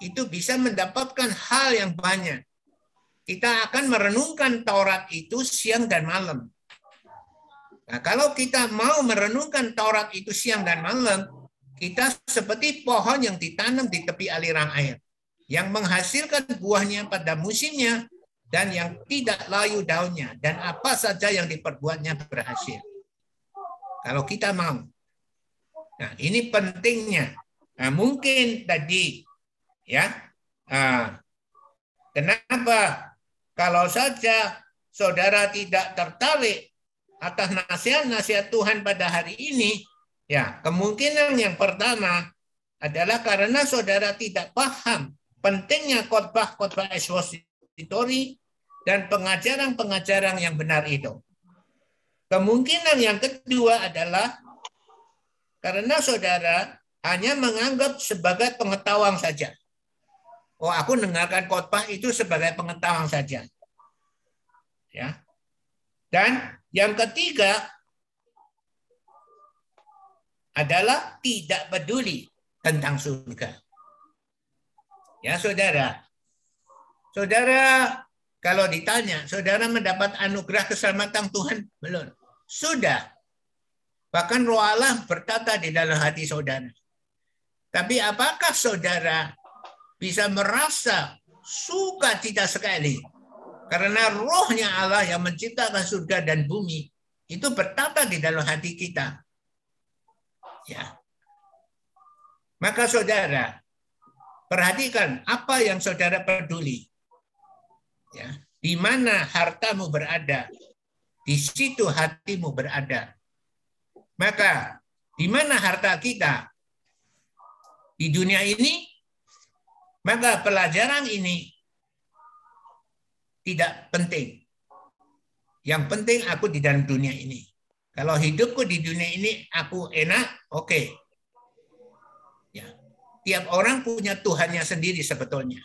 S1: itu bisa mendapatkan hal yang banyak. Kita akan merenungkan Taurat itu siang dan malam. Nah, kalau kita mau merenungkan Taurat itu siang dan malam, kita seperti pohon yang ditanam di tepi aliran air, yang menghasilkan buahnya pada musimnya dan yang tidak layu daunnya dan apa saja yang diperbuatnya berhasil. Kalau kita mau. Nah, ini pentingnya. Nah, mungkin tadi ya. Nah, kenapa kalau saja saudara tidak tertarik atas nasihat-nasihat Tuhan pada hari ini, Ya, kemungkinan yang pertama adalah karena saudara tidak paham pentingnya khotbah-khotbah ekspositori dan pengajaran-pengajaran yang benar itu. Kemungkinan yang kedua adalah karena saudara hanya menganggap sebagai pengetahuan saja. Oh, aku dengarkan khotbah itu sebagai pengetahuan saja. Ya. Dan yang ketiga, adalah tidak peduli tentang surga. Ya saudara, saudara kalau ditanya, saudara mendapat anugerah keselamatan Tuhan belum? Sudah. Bahkan roh Allah bertata di dalam hati saudara. Tapi apakah saudara bisa merasa suka cita sekali? Karena rohnya Allah yang menciptakan surga dan bumi itu bertata di dalam hati kita. Ya. Maka saudara, perhatikan apa yang saudara peduli. Ya, di mana hartamu berada, di situ hatimu berada. Maka di mana harta kita di dunia ini, maka pelajaran ini tidak penting. Yang penting aku di dalam dunia ini. Kalau hidupku di dunia ini aku enak, oke. Okay. Ya. Tiap orang punya Tuhannya sendiri sebetulnya.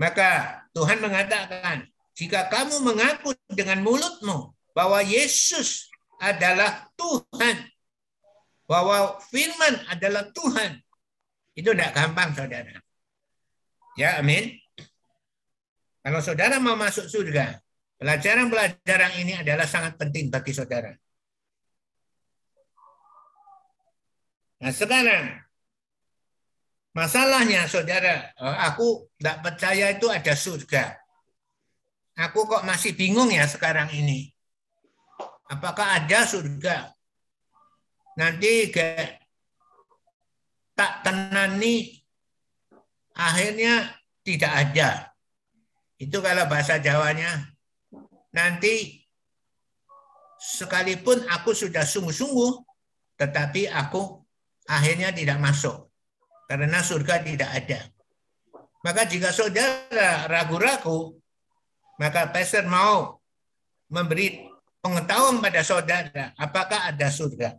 S1: Maka Tuhan mengatakan, jika kamu mengaku dengan mulutmu bahwa Yesus adalah Tuhan, bahwa firman adalah Tuhan, itu tidak gampang, saudara. Ya, amin. Kalau saudara mau masuk surga, pelajaran-pelajaran ini adalah sangat penting bagi saudara. Nah sekarang, Masalahnya saudara, eh, aku tidak percaya itu ada surga. Aku kok masih bingung ya sekarang ini. Apakah ada surga? Nanti kayak tak tenani akhirnya tidak ada. Itu kalau bahasa Jawanya. Nanti sekalipun aku sudah sungguh-sungguh, tetapi aku akhirnya tidak masuk karena surga tidak ada. Maka jika saudara ragu-ragu, maka pastor mau memberi pengetahuan pada saudara apakah ada surga.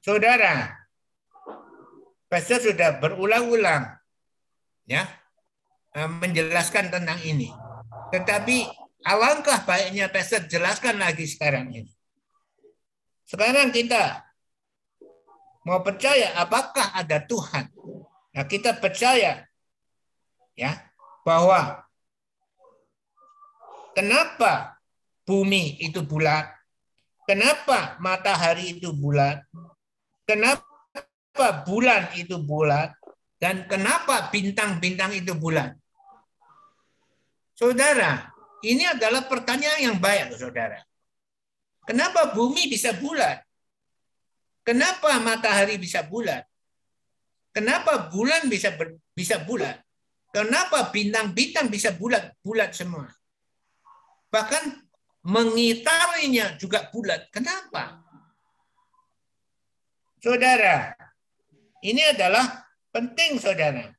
S1: Saudara, pastor sudah berulang-ulang ya eh, menjelaskan tentang ini. Tetapi alangkah baiknya pastor jelaskan lagi sekarang ini. Sekarang kita mau percaya apakah ada Tuhan. Nah, kita percaya ya bahwa kenapa bumi itu bulat? Kenapa matahari itu bulat? Kenapa bulan itu bulat? Dan kenapa bintang-bintang itu bulat? Saudara, ini adalah pertanyaan yang baik, saudara. Kenapa bumi bisa bulat? Kenapa matahari bisa bulat? Kenapa bulan bisa ber, bisa bulat? Kenapa bintang-bintang bisa bulat bulat semua? Bahkan mengitarinya juga bulat. Kenapa? Saudara, ini adalah penting saudara.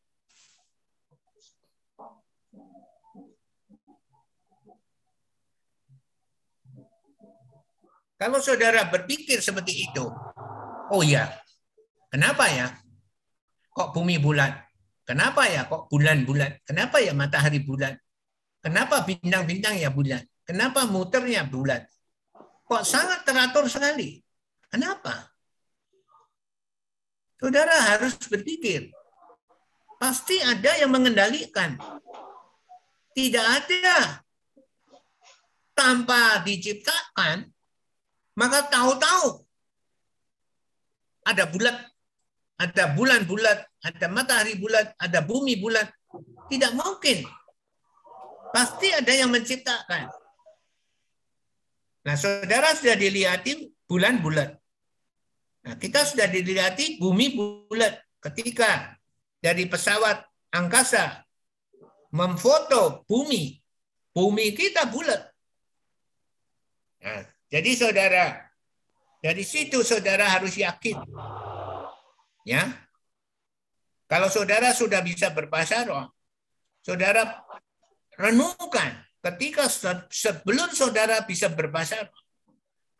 S1: Kalau saudara berpikir seperti itu, Oh iya, kenapa ya? Kok bumi bulat? Kenapa ya kok bulan-bulan? Kenapa ya matahari bulat? Kenapa bintang-bintang ya bulat? Kenapa muternya bulat? Kok sangat teratur sekali? Kenapa? Saudara harus berpikir. Pasti ada yang mengendalikan. Tidak ada tanpa diciptakan, maka tahu-tahu ada bulat, ada bulan bulat, ada matahari bulat, ada bumi bulat. Tidak mungkin. Pasti ada yang menciptakan. Nah, saudara sudah dilihati bulan bulat. Nah, kita sudah dilihati bumi bulat. Ketika dari pesawat angkasa memfoto bumi, bumi kita bulat. Nah, jadi saudara, dari situ saudara harus yakin. Ya. Kalau saudara sudah bisa berbahasa roh, saudara renungkan ketika sebelum saudara bisa berbahasa roh,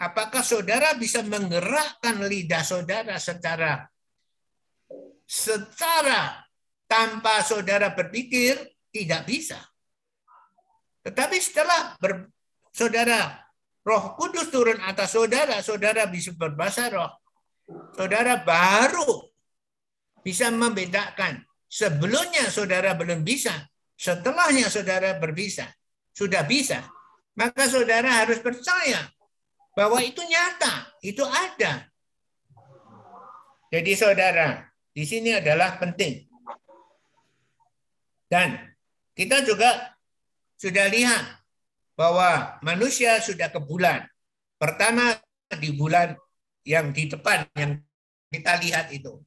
S1: apakah saudara bisa menggerakkan lidah saudara secara secara tanpa saudara berpikir tidak bisa. Tetapi setelah ber, saudara Roh Kudus turun atas saudara, saudara bisa berbahasa roh. Saudara baru bisa membedakan. Sebelumnya saudara belum bisa, setelahnya saudara berbisa, sudah bisa. Maka saudara harus percaya bahwa itu nyata, itu ada. Jadi saudara, di sini adalah penting. Dan kita juga sudah lihat bahwa manusia sudah ke bulan. Pertama di bulan yang di depan yang kita lihat itu.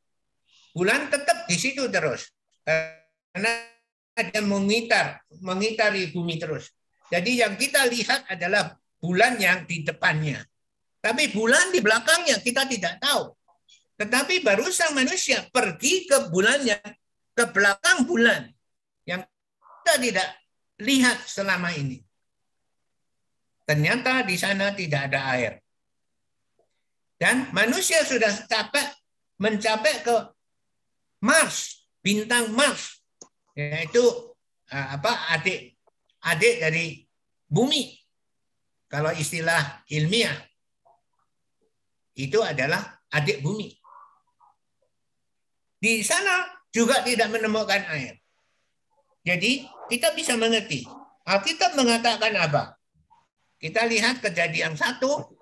S1: Bulan tetap di situ terus. Karena ada mengitar, mengitari bumi terus. Jadi yang kita lihat adalah bulan yang di depannya. Tapi bulan di belakangnya kita tidak tahu. Tetapi baru sang manusia pergi ke bulannya, ke belakang bulan yang kita tidak lihat selama ini. Ternyata di sana tidak ada air. Dan manusia sudah capek mencapai ke Mars, bintang Mars, yaitu eh, apa adik adik dari bumi. Kalau istilah ilmiah itu adalah adik bumi. Di sana juga tidak menemukan air. Jadi kita bisa mengerti. Alkitab mengatakan apa? Kita lihat kejadian satu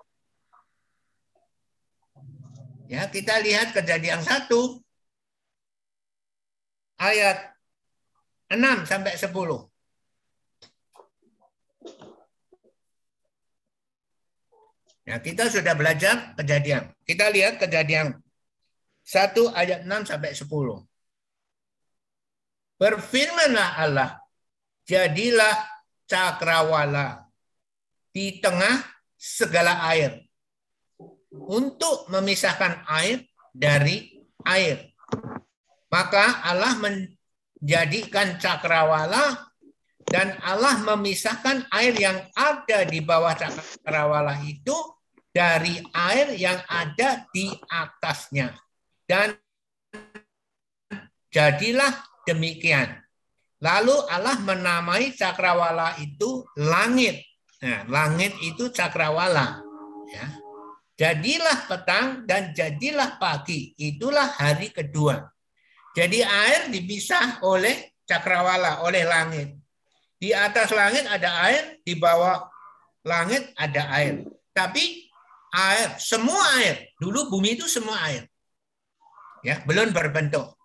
S1: Ya, kita lihat kejadian satu ayat 6 sampai 10. Ya, kita sudah belajar kejadian. Kita lihat kejadian 1 ayat 6 sampai 10. Berfirmanlah Allah, jadilah cakrawala di tengah segala air untuk memisahkan air dari air. Maka Allah menjadikan cakrawala dan Allah memisahkan air yang ada di bawah cakrawala itu dari air yang ada di atasnya. Dan jadilah demikian. Lalu Allah menamai cakrawala itu langit. Nah, langit itu cakrawala. Ya. Jadilah petang dan jadilah pagi. Itulah hari kedua. Jadi air dipisah oleh cakrawala, oleh langit. Di atas langit ada air, di bawah langit ada air. Tapi air, semua air. Dulu bumi itu semua air. Ya, belum berbentuk.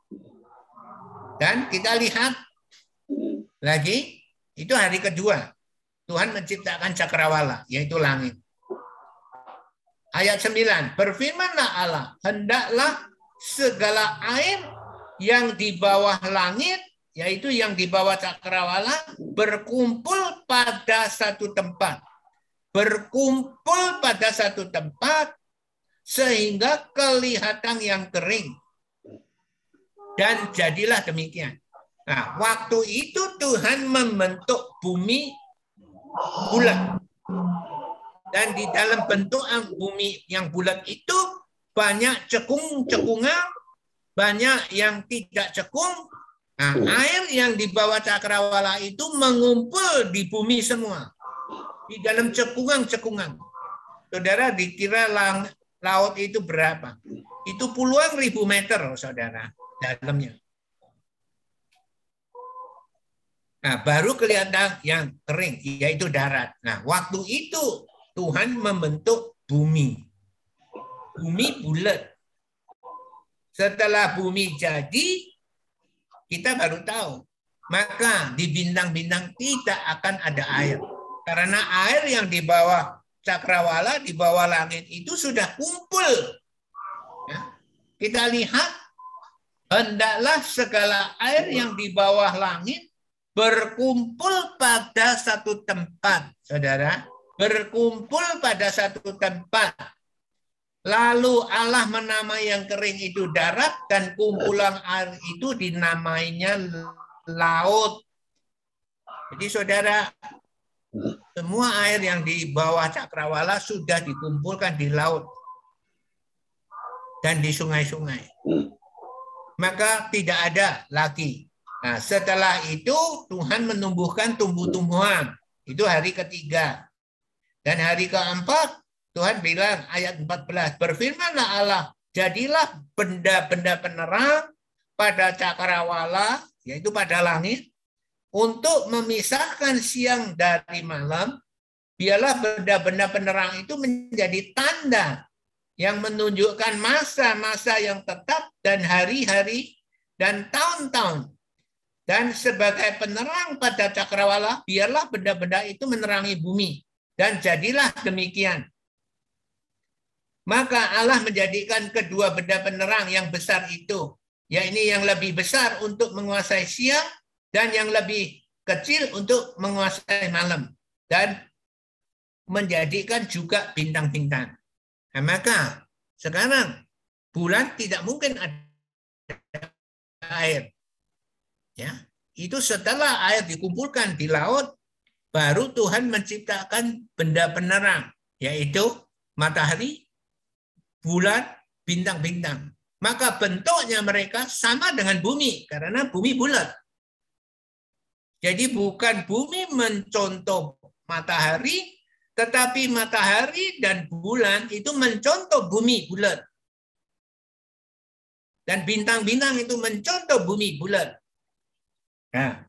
S1: Dan kita lihat lagi, itu hari kedua. Tuhan menciptakan cakrawala, yaitu langit. Ayat 9. Berfirmanlah Allah, hendaklah segala air yang di bawah langit, yaitu yang di bawah cakrawala, berkumpul pada satu tempat. Berkumpul pada satu tempat, sehingga kelihatan yang kering. Dan jadilah demikian. Nah, waktu itu Tuhan membentuk bumi bulat. Dan di dalam bentuk bumi yang bulat itu banyak cekung-cekungan, banyak yang tidak cekung. Nah, air yang di bawah cakrawala itu mengumpul di bumi semua. Di dalam cekungan-cekungan. Saudara dikira lang, laut itu berapa? Itu puluhan ribu meter, saudara, dalamnya. Nah, baru kelihatan yang kering, yaitu darat. Nah, waktu itu Tuhan membentuk bumi. Bumi bulat. Setelah bumi jadi, kita baru tahu. Maka di bintang-bintang tidak akan ada air. Karena air yang di bawah cakrawala, di bawah langit itu sudah kumpul. Ya. Kita lihat, hendaklah segala air yang di bawah langit berkumpul pada satu tempat, saudara berkumpul pada satu tempat. Lalu Allah menamai yang kering itu darat dan kumpulan air itu dinamainya laut. Jadi saudara, semua air yang di bawah cakrawala sudah dikumpulkan di laut dan di sungai-sungai. Maka tidak ada lagi. Nah, setelah itu Tuhan menumbuhkan tumbuh-tumbuhan. Itu hari ketiga. Dan hari keempat, Tuhan bilang ayat 14, berfirmanlah Allah, jadilah benda-benda penerang pada cakrawala, yaitu pada langit, untuk memisahkan siang dari malam, biarlah benda-benda penerang itu menjadi tanda yang menunjukkan masa-masa yang tetap dan hari-hari dan tahun-tahun. Dan sebagai penerang pada cakrawala, biarlah benda-benda itu menerangi bumi. Dan jadilah demikian. Maka Allah menjadikan kedua benda penerang yang besar itu. Ya ini yang lebih besar untuk menguasai siang dan yang lebih kecil untuk menguasai malam. Dan menjadikan juga bintang-bintang. Nah, maka sekarang bulan tidak mungkin ada air. Ya, itu setelah air dikumpulkan di laut, baru Tuhan menciptakan benda penerang, yaitu matahari, bulan, bintang-bintang. Maka bentuknya mereka sama dengan bumi, karena bumi bulat. Jadi bukan bumi mencontoh matahari, tetapi matahari dan bulan itu mencontoh bumi bulat. Dan bintang-bintang itu mencontoh bumi bulat. Nah,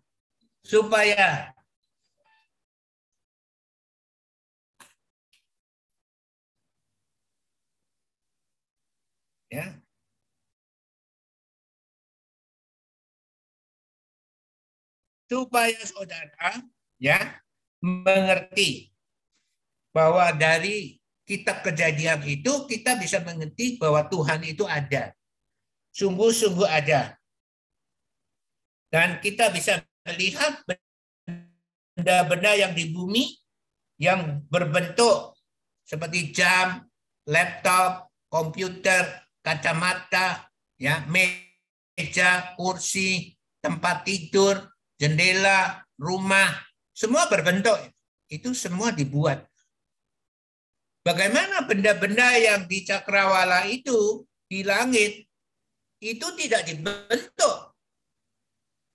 S1: supaya ya supaya saudara ya mengerti bahwa dari kitab kejadian itu kita bisa mengerti bahwa Tuhan itu ada. Sungguh-sungguh ada. Dan kita bisa melihat benda-benda yang di bumi yang berbentuk seperti jam, laptop, komputer, kacamata, ya, meja, kursi, tempat tidur, jendela, rumah, semua berbentuk. Itu semua dibuat. Bagaimana benda-benda yang di cakrawala itu di langit itu tidak dibentuk.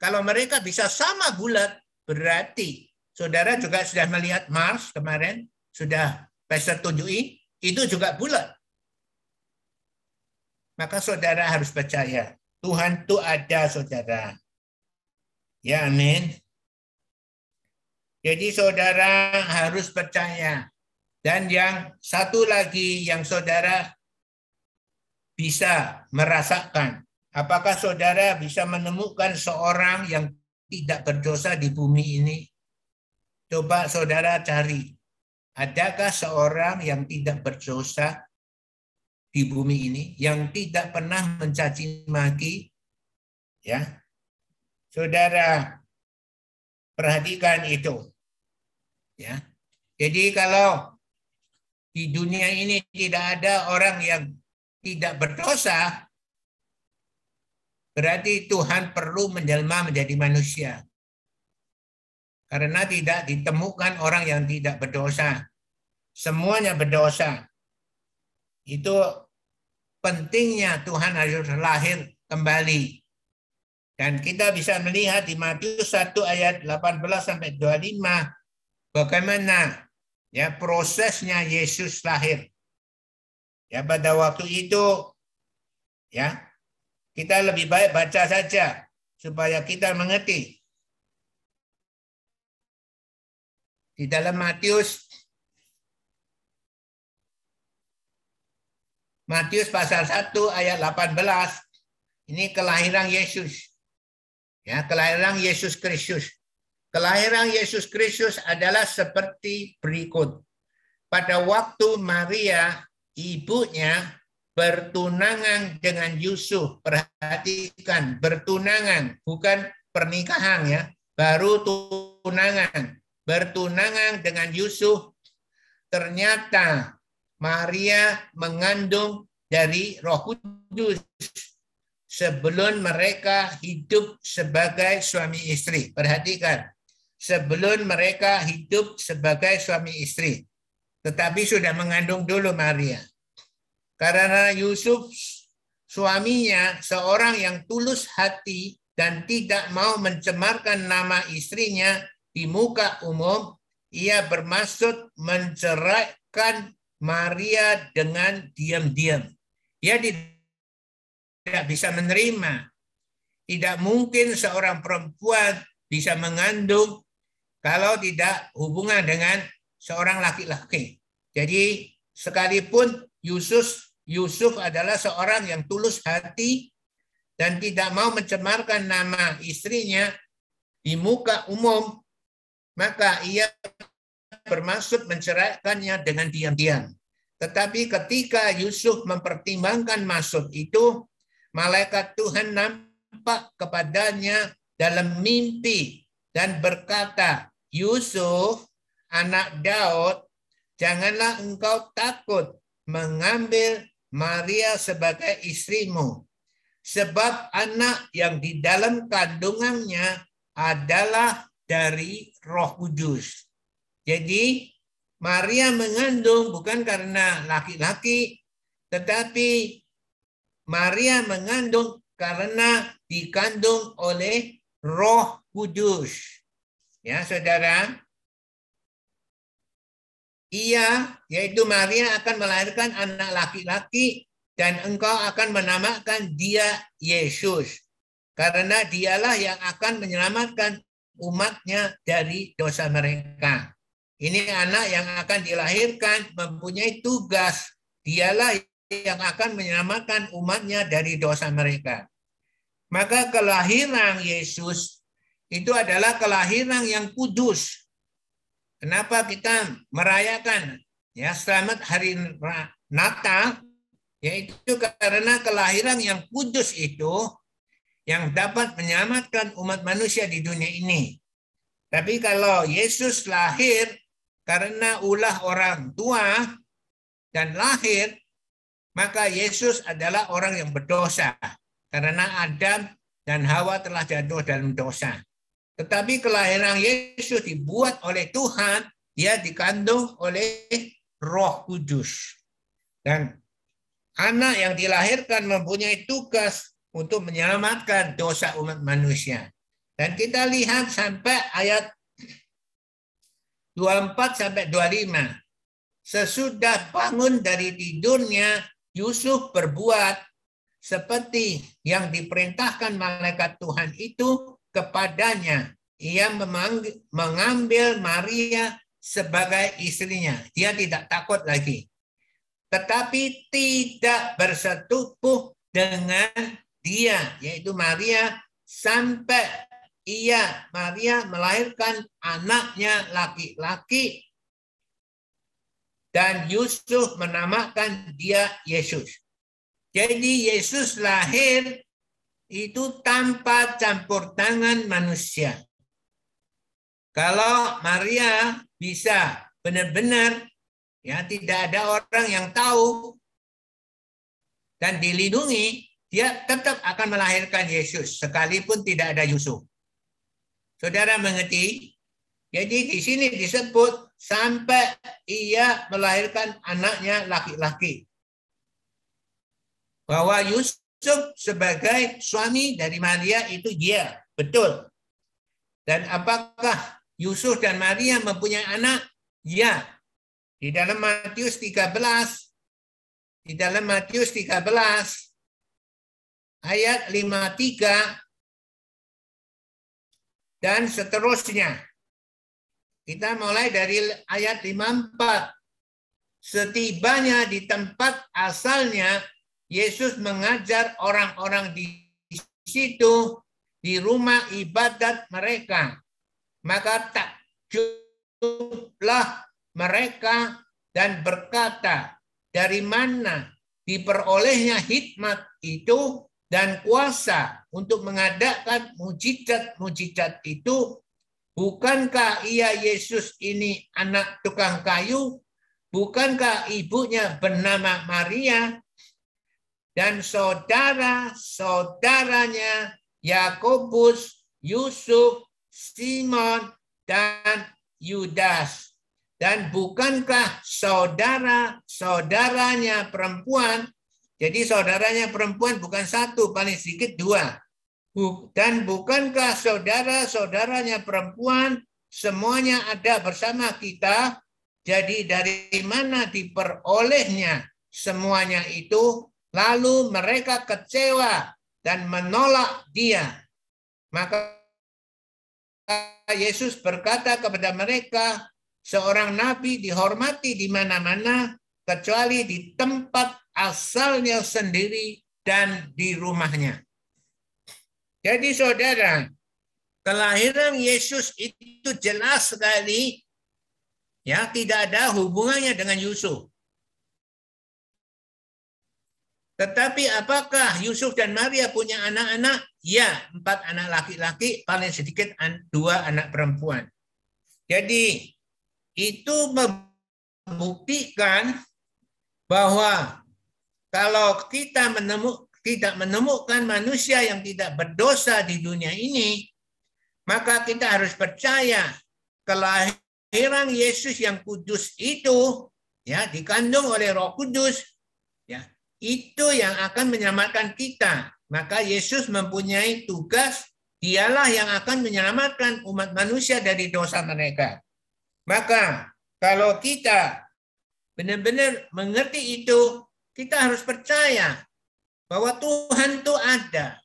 S1: Kalau mereka bisa sama bulat, berarti saudara juga sudah melihat Mars kemarin, sudah Pastor tunjukin, itu juga bulat. Maka saudara harus percaya, Tuhan itu ada saudara. Ya amin. Jadi saudara harus percaya dan yang satu lagi yang saudara bisa merasakan, apakah saudara bisa menemukan seorang yang tidak berdosa di bumi ini? Coba saudara cari, adakah seorang yang tidak berdosa di bumi ini, yang tidak pernah mencaci maki? Ya, saudara perhatikan itu. Ya, jadi kalau di dunia ini tidak ada orang yang tidak berdosa, berarti Tuhan perlu menjelma menjadi manusia. Karena tidak ditemukan orang yang tidak berdosa. Semuanya berdosa. Itu pentingnya Tuhan harus lahir kembali. Dan kita bisa melihat di Matius 1 ayat 18 sampai 25 bagaimana ya prosesnya Yesus lahir. Ya pada waktu itu ya kita lebih baik baca saja supaya kita mengerti. Di dalam Matius Matius pasal 1 ayat 18 ini kelahiran Yesus. Ya, kelahiran Yesus Kristus. Kelahiran Yesus Kristus adalah seperti berikut. Pada waktu Maria, ibunya, bertunangan dengan Yusuf. Perhatikan, bertunangan, bukan pernikahan ya. Baru tunangan. Bertunangan dengan Yusuf. Ternyata Maria mengandung dari roh kudus sebelum mereka hidup sebagai suami istri. Perhatikan, sebelum mereka hidup sebagai suami istri. Tetapi sudah mengandung dulu Maria. Karena Yusuf suaminya seorang yang tulus hati dan tidak mau mencemarkan nama istrinya di muka umum, ia bermaksud menceraikan Maria dengan diam-diam. Ia tidak bisa menerima. Tidak mungkin seorang perempuan bisa mengandung kalau tidak hubungan dengan seorang laki-laki. Jadi sekalipun Yusuf Yusuf adalah seorang yang tulus hati dan tidak mau mencemarkan nama istrinya di muka umum, maka ia bermaksud menceraikannya dengan diam-diam. Tetapi ketika Yusuf mempertimbangkan maksud itu, malaikat Tuhan nampak kepadanya dalam mimpi dan berkata, Yusuf, anak Daud, janganlah engkau takut mengambil Maria sebagai istrimu, sebab anak yang di dalam kandungannya adalah dari Roh Kudus. Jadi Maria mengandung bukan karena laki-laki, tetapi Maria mengandung karena dikandung oleh Roh Kudus. Ya, Saudara. Ia, yaitu Maria akan melahirkan anak laki-laki dan engkau akan menamakan dia Yesus. Karena dialah yang akan menyelamatkan umatnya dari dosa mereka. Ini anak yang akan dilahirkan mempunyai tugas. Dialah yang akan menyelamatkan umatnya dari dosa mereka. Maka kelahiran Yesus itu adalah kelahiran yang kudus. Kenapa kita merayakan ya selamat hari Natal? Yaitu karena kelahiran yang kudus itu yang dapat menyelamatkan umat manusia di dunia ini. Tapi kalau Yesus lahir karena ulah orang tua dan lahir, maka Yesus adalah orang yang berdosa karena Adam dan Hawa telah jatuh dalam dosa. Tetapi kelahiran Yesus dibuat oleh Tuhan, dia dikandung oleh Roh Kudus. Dan anak yang dilahirkan mempunyai tugas untuk menyelamatkan dosa umat manusia. Dan kita lihat sampai ayat 24 sampai 25. Sesudah bangun dari tidurnya, Yusuf berbuat seperti yang diperintahkan malaikat Tuhan itu kepadanya. Ia mengambil Maria sebagai istrinya. Dia tidak takut lagi. Tetapi tidak bersetubuh dengan dia, yaitu Maria, sampai ia Maria melahirkan anaknya laki-laki dan Yusuf menamakan dia Yesus. Jadi Yesus lahir itu tanpa campur tangan manusia. Kalau Maria bisa benar-benar ya tidak ada orang yang tahu dan dilindungi, dia tetap akan melahirkan Yesus sekalipun tidak ada Yusuf. Saudara mengerti? Jadi di sini disebut sampai ia melahirkan anaknya laki-laki. Bahwa Yusuf sebagai suami dari Maria itu dia, betul. Dan apakah Yusuf dan Maria mempunyai anak? Ya. Di dalam Matius 13 di dalam Matius 13 ayat 53 dan seterusnya. Kita mulai dari ayat 54. Setibanya di tempat asalnya, Yesus mengajar orang-orang di situ di rumah ibadat mereka. Maka takjublah mereka dan berkata, dari mana diperolehnya hikmat itu dan kuasa untuk mengadakan mujizat-mujizat itu bukankah ia Yesus ini anak tukang kayu bukankah ibunya bernama Maria dan saudara-saudaranya Yakobus, Yusuf, Simon dan Yudas dan bukankah saudara-saudaranya perempuan jadi saudaranya perempuan bukan satu, paling sedikit dua. Dan bukankah saudara-saudaranya perempuan semuanya ada bersama kita? Jadi dari mana diperolehnya semuanya itu? Lalu mereka kecewa dan menolak dia. Maka Yesus berkata kepada mereka, seorang nabi dihormati di mana-mana kecuali di tempat asalnya sendiri dan di rumahnya. Jadi saudara, kelahiran Yesus itu jelas sekali ya tidak ada hubungannya dengan Yusuf. Tetapi apakah Yusuf dan Maria punya anak-anak? Ya, empat anak laki-laki, paling sedikit dua anak perempuan. Jadi itu membuktikan bahwa kalau kita menemuk, tidak menemukan manusia yang tidak berdosa di dunia ini, maka kita harus percaya kelahiran Yesus yang kudus itu ya dikandung oleh Roh Kudus itu yang akan menyelamatkan kita. Maka Yesus mempunyai tugas, dialah yang akan menyelamatkan umat manusia dari dosa mereka. Maka kalau kita benar-benar mengerti itu, kita harus percaya bahwa Tuhan itu ada.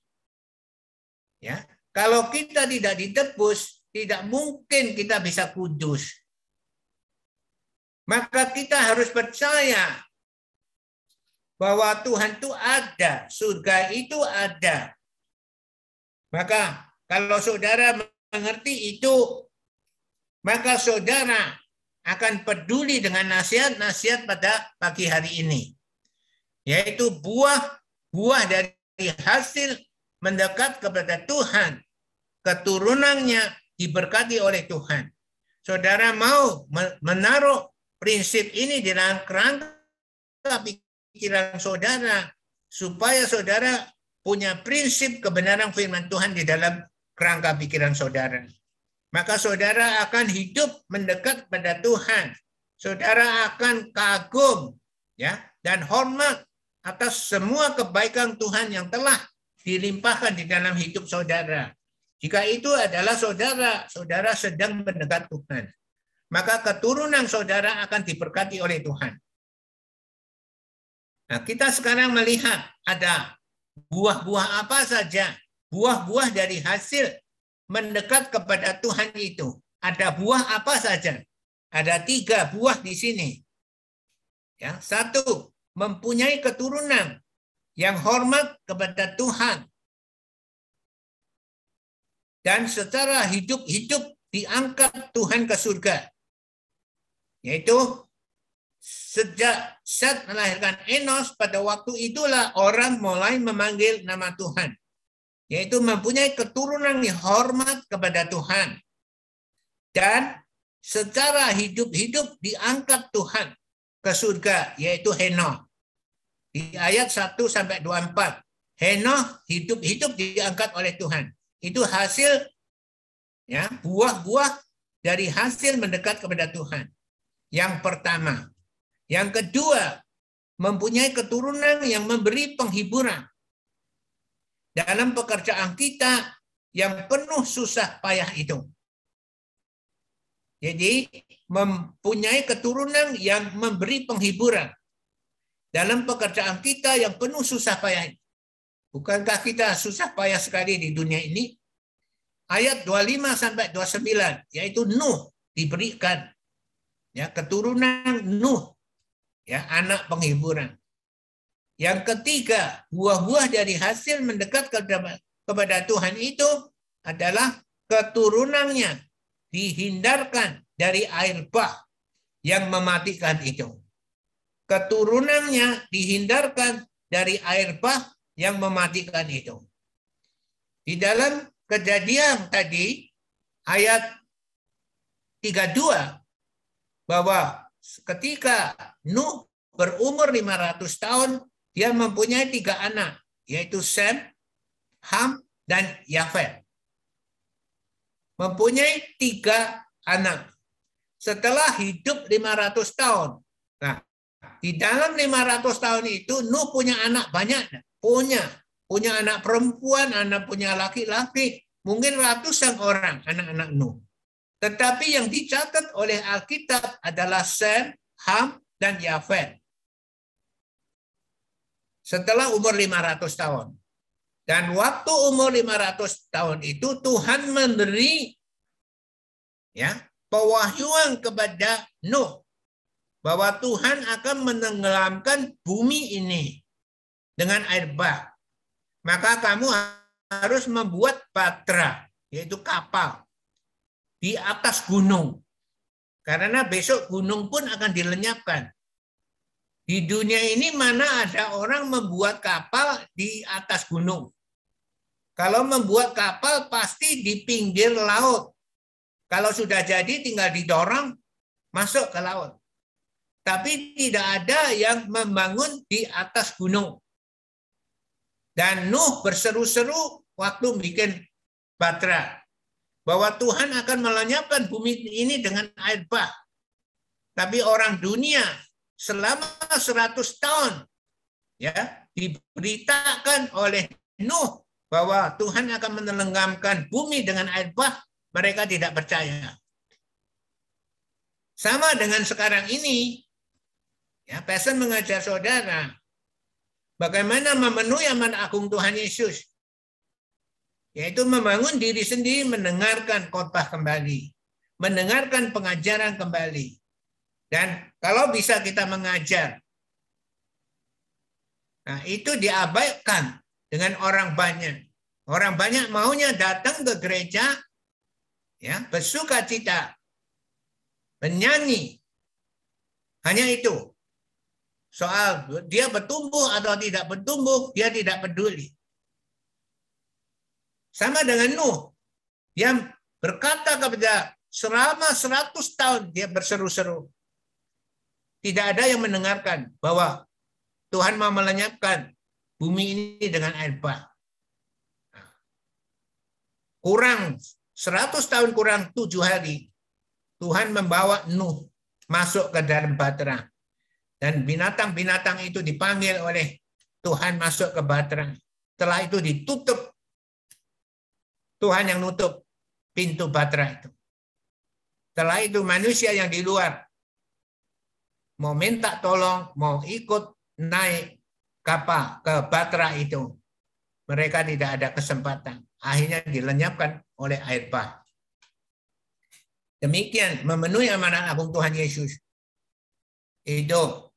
S1: Ya, kalau kita tidak ditebus, tidak mungkin kita bisa kudus. Maka kita harus percaya bahwa Tuhan itu ada, surga itu ada. Maka kalau saudara mengerti itu, maka saudara akan peduli dengan nasihat-nasihat pada pagi hari ini. Yaitu buah-buah dari hasil mendekat kepada Tuhan. Keturunannya diberkati oleh Tuhan. Saudara mau menaruh prinsip ini di dalam kerangka pikiran saudara supaya saudara punya prinsip kebenaran firman Tuhan di dalam kerangka pikiran saudara. Maka saudara akan hidup mendekat pada Tuhan. Saudara akan kagum ya dan hormat atas semua kebaikan Tuhan yang telah dilimpahkan di dalam hidup saudara. Jika itu adalah saudara, saudara sedang mendekat Tuhan. Maka keturunan saudara akan diberkati oleh Tuhan. Nah, kita sekarang melihat ada buah-buah apa saja. Buah-buah dari hasil mendekat kepada Tuhan itu. Ada buah apa saja? Ada tiga buah di sini. Ya, satu, mempunyai keturunan yang hormat kepada Tuhan. Dan secara hidup-hidup diangkat Tuhan ke surga. Yaitu Sejak Seth melahirkan Enos, pada waktu itulah orang mulai memanggil nama Tuhan. Yaitu mempunyai keturunan yang hormat kepada Tuhan. Dan secara hidup-hidup diangkat Tuhan ke surga, yaitu Henoh. Di ayat 1 sampai 24. Henoh hidup-hidup diangkat oleh Tuhan. Itu hasil ya buah-buah dari hasil mendekat kepada Tuhan. Yang pertama, yang kedua, mempunyai keturunan yang memberi penghiburan. Dalam pekerjaan kita yang penuh susah payah itu. Jadi mempunyai keturunan yang memberi penghiburan. Dalam pekerjaan kita yang penuh susah payah. Bukankah kita susah payah sekali di dunia ini? Ayat 25 sampai 29 yaitu Nuh diberikan ya keturunan Nuh ya anak penghiburan. Yang ketiga, buah-buah dari hasil mendekat kepada Tuhan itu adalah keturunannya dihindarkan dari air bah yang mematikan itu. Keturunannya dihindarkan dari air bah yang mematikan itu. Di dalam kejadian tadi ayat 32 bahwa ketika Nuh berumur 500 tahun, dia mempunyai tiga anak, yaitu Sem, Ham, dan Yafet. Mempunyai tiga anak. Setelah hidup 500 tahun. Nah, di dalam 500 tahun itu Nuh punya anak banyak. Punya. Punya anak perempuan, anak punya laki-laki. Mungkin ratusan orang anak-anak Nuh. Tetapi yang dicatat oleh Alkitab adalah Sem, Ham, dan Yafet. Setelah umur 500 tahun. Dan waktu umur 500 tahun itu Tuhan memberi ya pewahyuan kepada Nuh bahwa Tuhan akan menenggelamkan bumi ini dengan air bah. Maka kamu harus membuat batra, yaitu kapal, di atas gunung. Karena besok gunung pun akan dilenyapkan. Di dunia ini mana ada orang membuat kapal di atas gunung. Kalau membuat kapal pasti di pinggir laut. Kalau sudah jadi tinggal didorong masuk ke laut. Tapi tidak ada yang membangun di atas gunung. Dan Nuh berseru-seru waktu bikin batra bahwa Tuhan akan melenyapkan bumi ini dengan air bah. Tapi orang dunia selama 100 tahun ya diberitakan oleh Nuh bahwa Tuhan akan menenggelamkan bumi dengan air bah, mereka tidak percaya. Sama dengan sekarang ini, ya pesan mengajar saudara, bagaimana memenuhi amanat agung Tuhan Yesus, yaitu membangun diri sendiri mendengarkan khotbah kembali, mendengarkan pengajaran kembali, dan kalau bisa kita mengajar, nah itu diabaikan dengan orang banyak. Orang banyak maunya datang ke gereja, ya bersuka cita, menyanyi. Hanya itu. Soal dia bertumbuh atau tidak bertumbuh, dia tidak peduli. Sama dengan Nuh, yang berkata kepada selama 100 tahun dia berseru-seru. Tidak ada yang mendengarkan bahwa Tuhan mau melenyapkan bumi ini dengan air bah. Kurang 100 tahun kurang tujuh hari, Tuhan membawa Nuh masuk ke dalam batra. Dan binatang-binatang itu dipanggil oleh Tuhan masuk ke batra. Setelah itu ditutup. Tuhan yang nutup pintu batra itu. Setelah itu manusia yang di luar mau minta tolong, mau ikut naik kapal ke Batra itu, mereka tidak ada kesempatan. Akhirnya dilenyapkan oleh air bah. Demikian memenuhi amanat agung Tuhan Yesus. Itu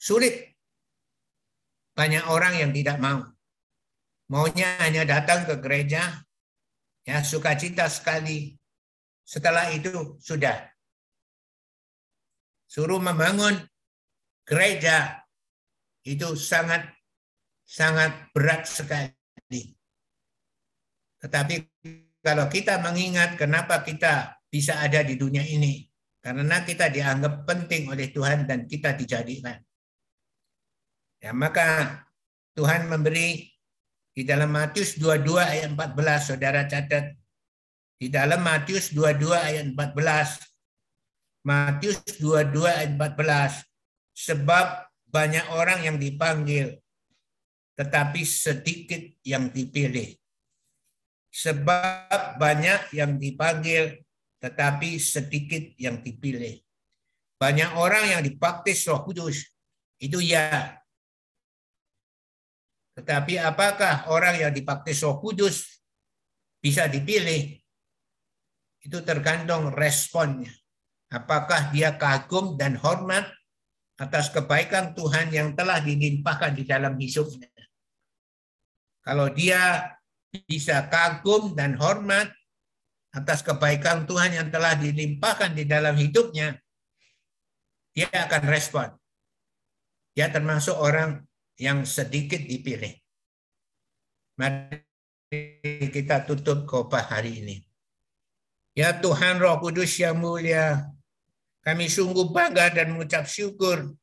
S1: sulit. Banyak orang yang tidak mau. Maunya hanya datang ke gereja, ya sukacita sekali. Setelah itu sudah suruh membangun gereja itu sangat sangat berat sekali. Tetapi kalau kita mengingat kenapa kita bisa ada di dunia ini, karena kita dianggap penting oleh Tuhan dan kita dijadikan. Ya, maka Tuhan memberi di dalam Matius 22 ayat 14, saudara catat. Di dalam Matius 22 ayat 14, Matius 22 ayat 14. Sebab banyak orang yang dipanggil, tetapi sedikit yang dipilih. Sebab banyak yang dipanggil, tetapi sedikit yang dipilih. Banyak orang yang dibaptis roh kudus, itu ya. Tetapi apakah orang yang dibaptis roh kudus bisa dipilih? Itu tergantung responnya. Apakah dia kagum dan hormat atas kebaikan Tuhan yang telah dilimpahkan di dalam hidupnya. Kalau dia bisa kagum dan hormat atas kebaikan Tuhan yang telah dilimpahkan di dalam hidupnya, dia akan respon. Dia termasuk orang yang sedikit dipilih. Mari kita tutup khotbah hari ini. Ya Tuhan Roh Kudus yang mulia, kami sungguh bangga dan mengucap syukur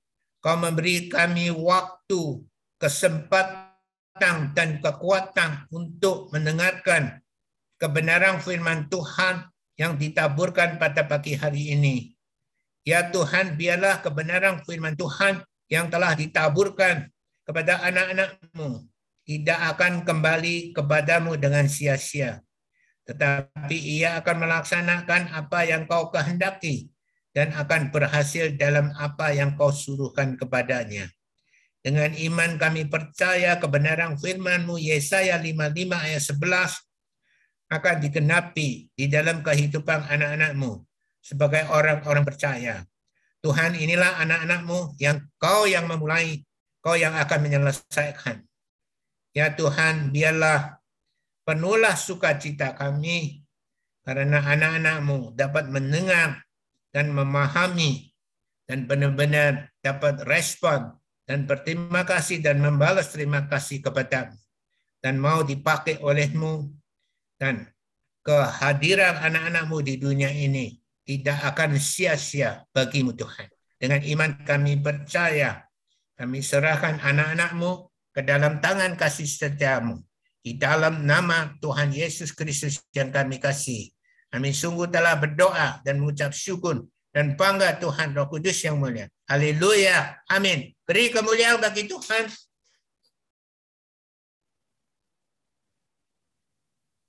S1: kau memberi kami waktu, kesempatan, dan kekuatan untuk mendengarkan kebenaran firman Tuhan yang ditaburkan pada pagi hari ini. Ya Tuhan, biarlah kebenaran firman Tuhan yang telah ditaburkan kepada anak-anakmu tidak akan kembali kepadamu dengan sia-sia. Tetapi ia akan melaksanakan apa yang kau kehendaki dan akan berhasil dalam apa yang kau suruhkan kepadanya. Dengan iman kami percaya kebenaran firman-Mu Yesaya 55 ayat 11. akan digenapi di dalam kehidupan anak-anakmu sebagai orang-orang percaya. Tuhan inilah anak-anakmu yang kau yang memulai, kau yang akan menyelesaikan. Ya Tuhan, biarlah penuhlah sukacita kami karena anak-anakmu dapat mendengar dan memahami dan benar-benar dapat respon dan berterima kasih dan membalas terima kasih kepada dan mau dipakai olehmu dan kehadiran anak-anakmu di dunia ini tidak akan sia-sia bagimu Tuhan. Dengan iman kami percaya, kami serahkan anak-anakmu ke dalam tangan kasih setiamu. Di dalam nama Tuhan Yesus Kristus yang kami kasih. Kami sungguh telah berdoa dan mengucap syukur dan bangga Tuhan Roh Kudus yang mulia. Haleluya. Amin. Beri kemuliaan bagi Tuhan.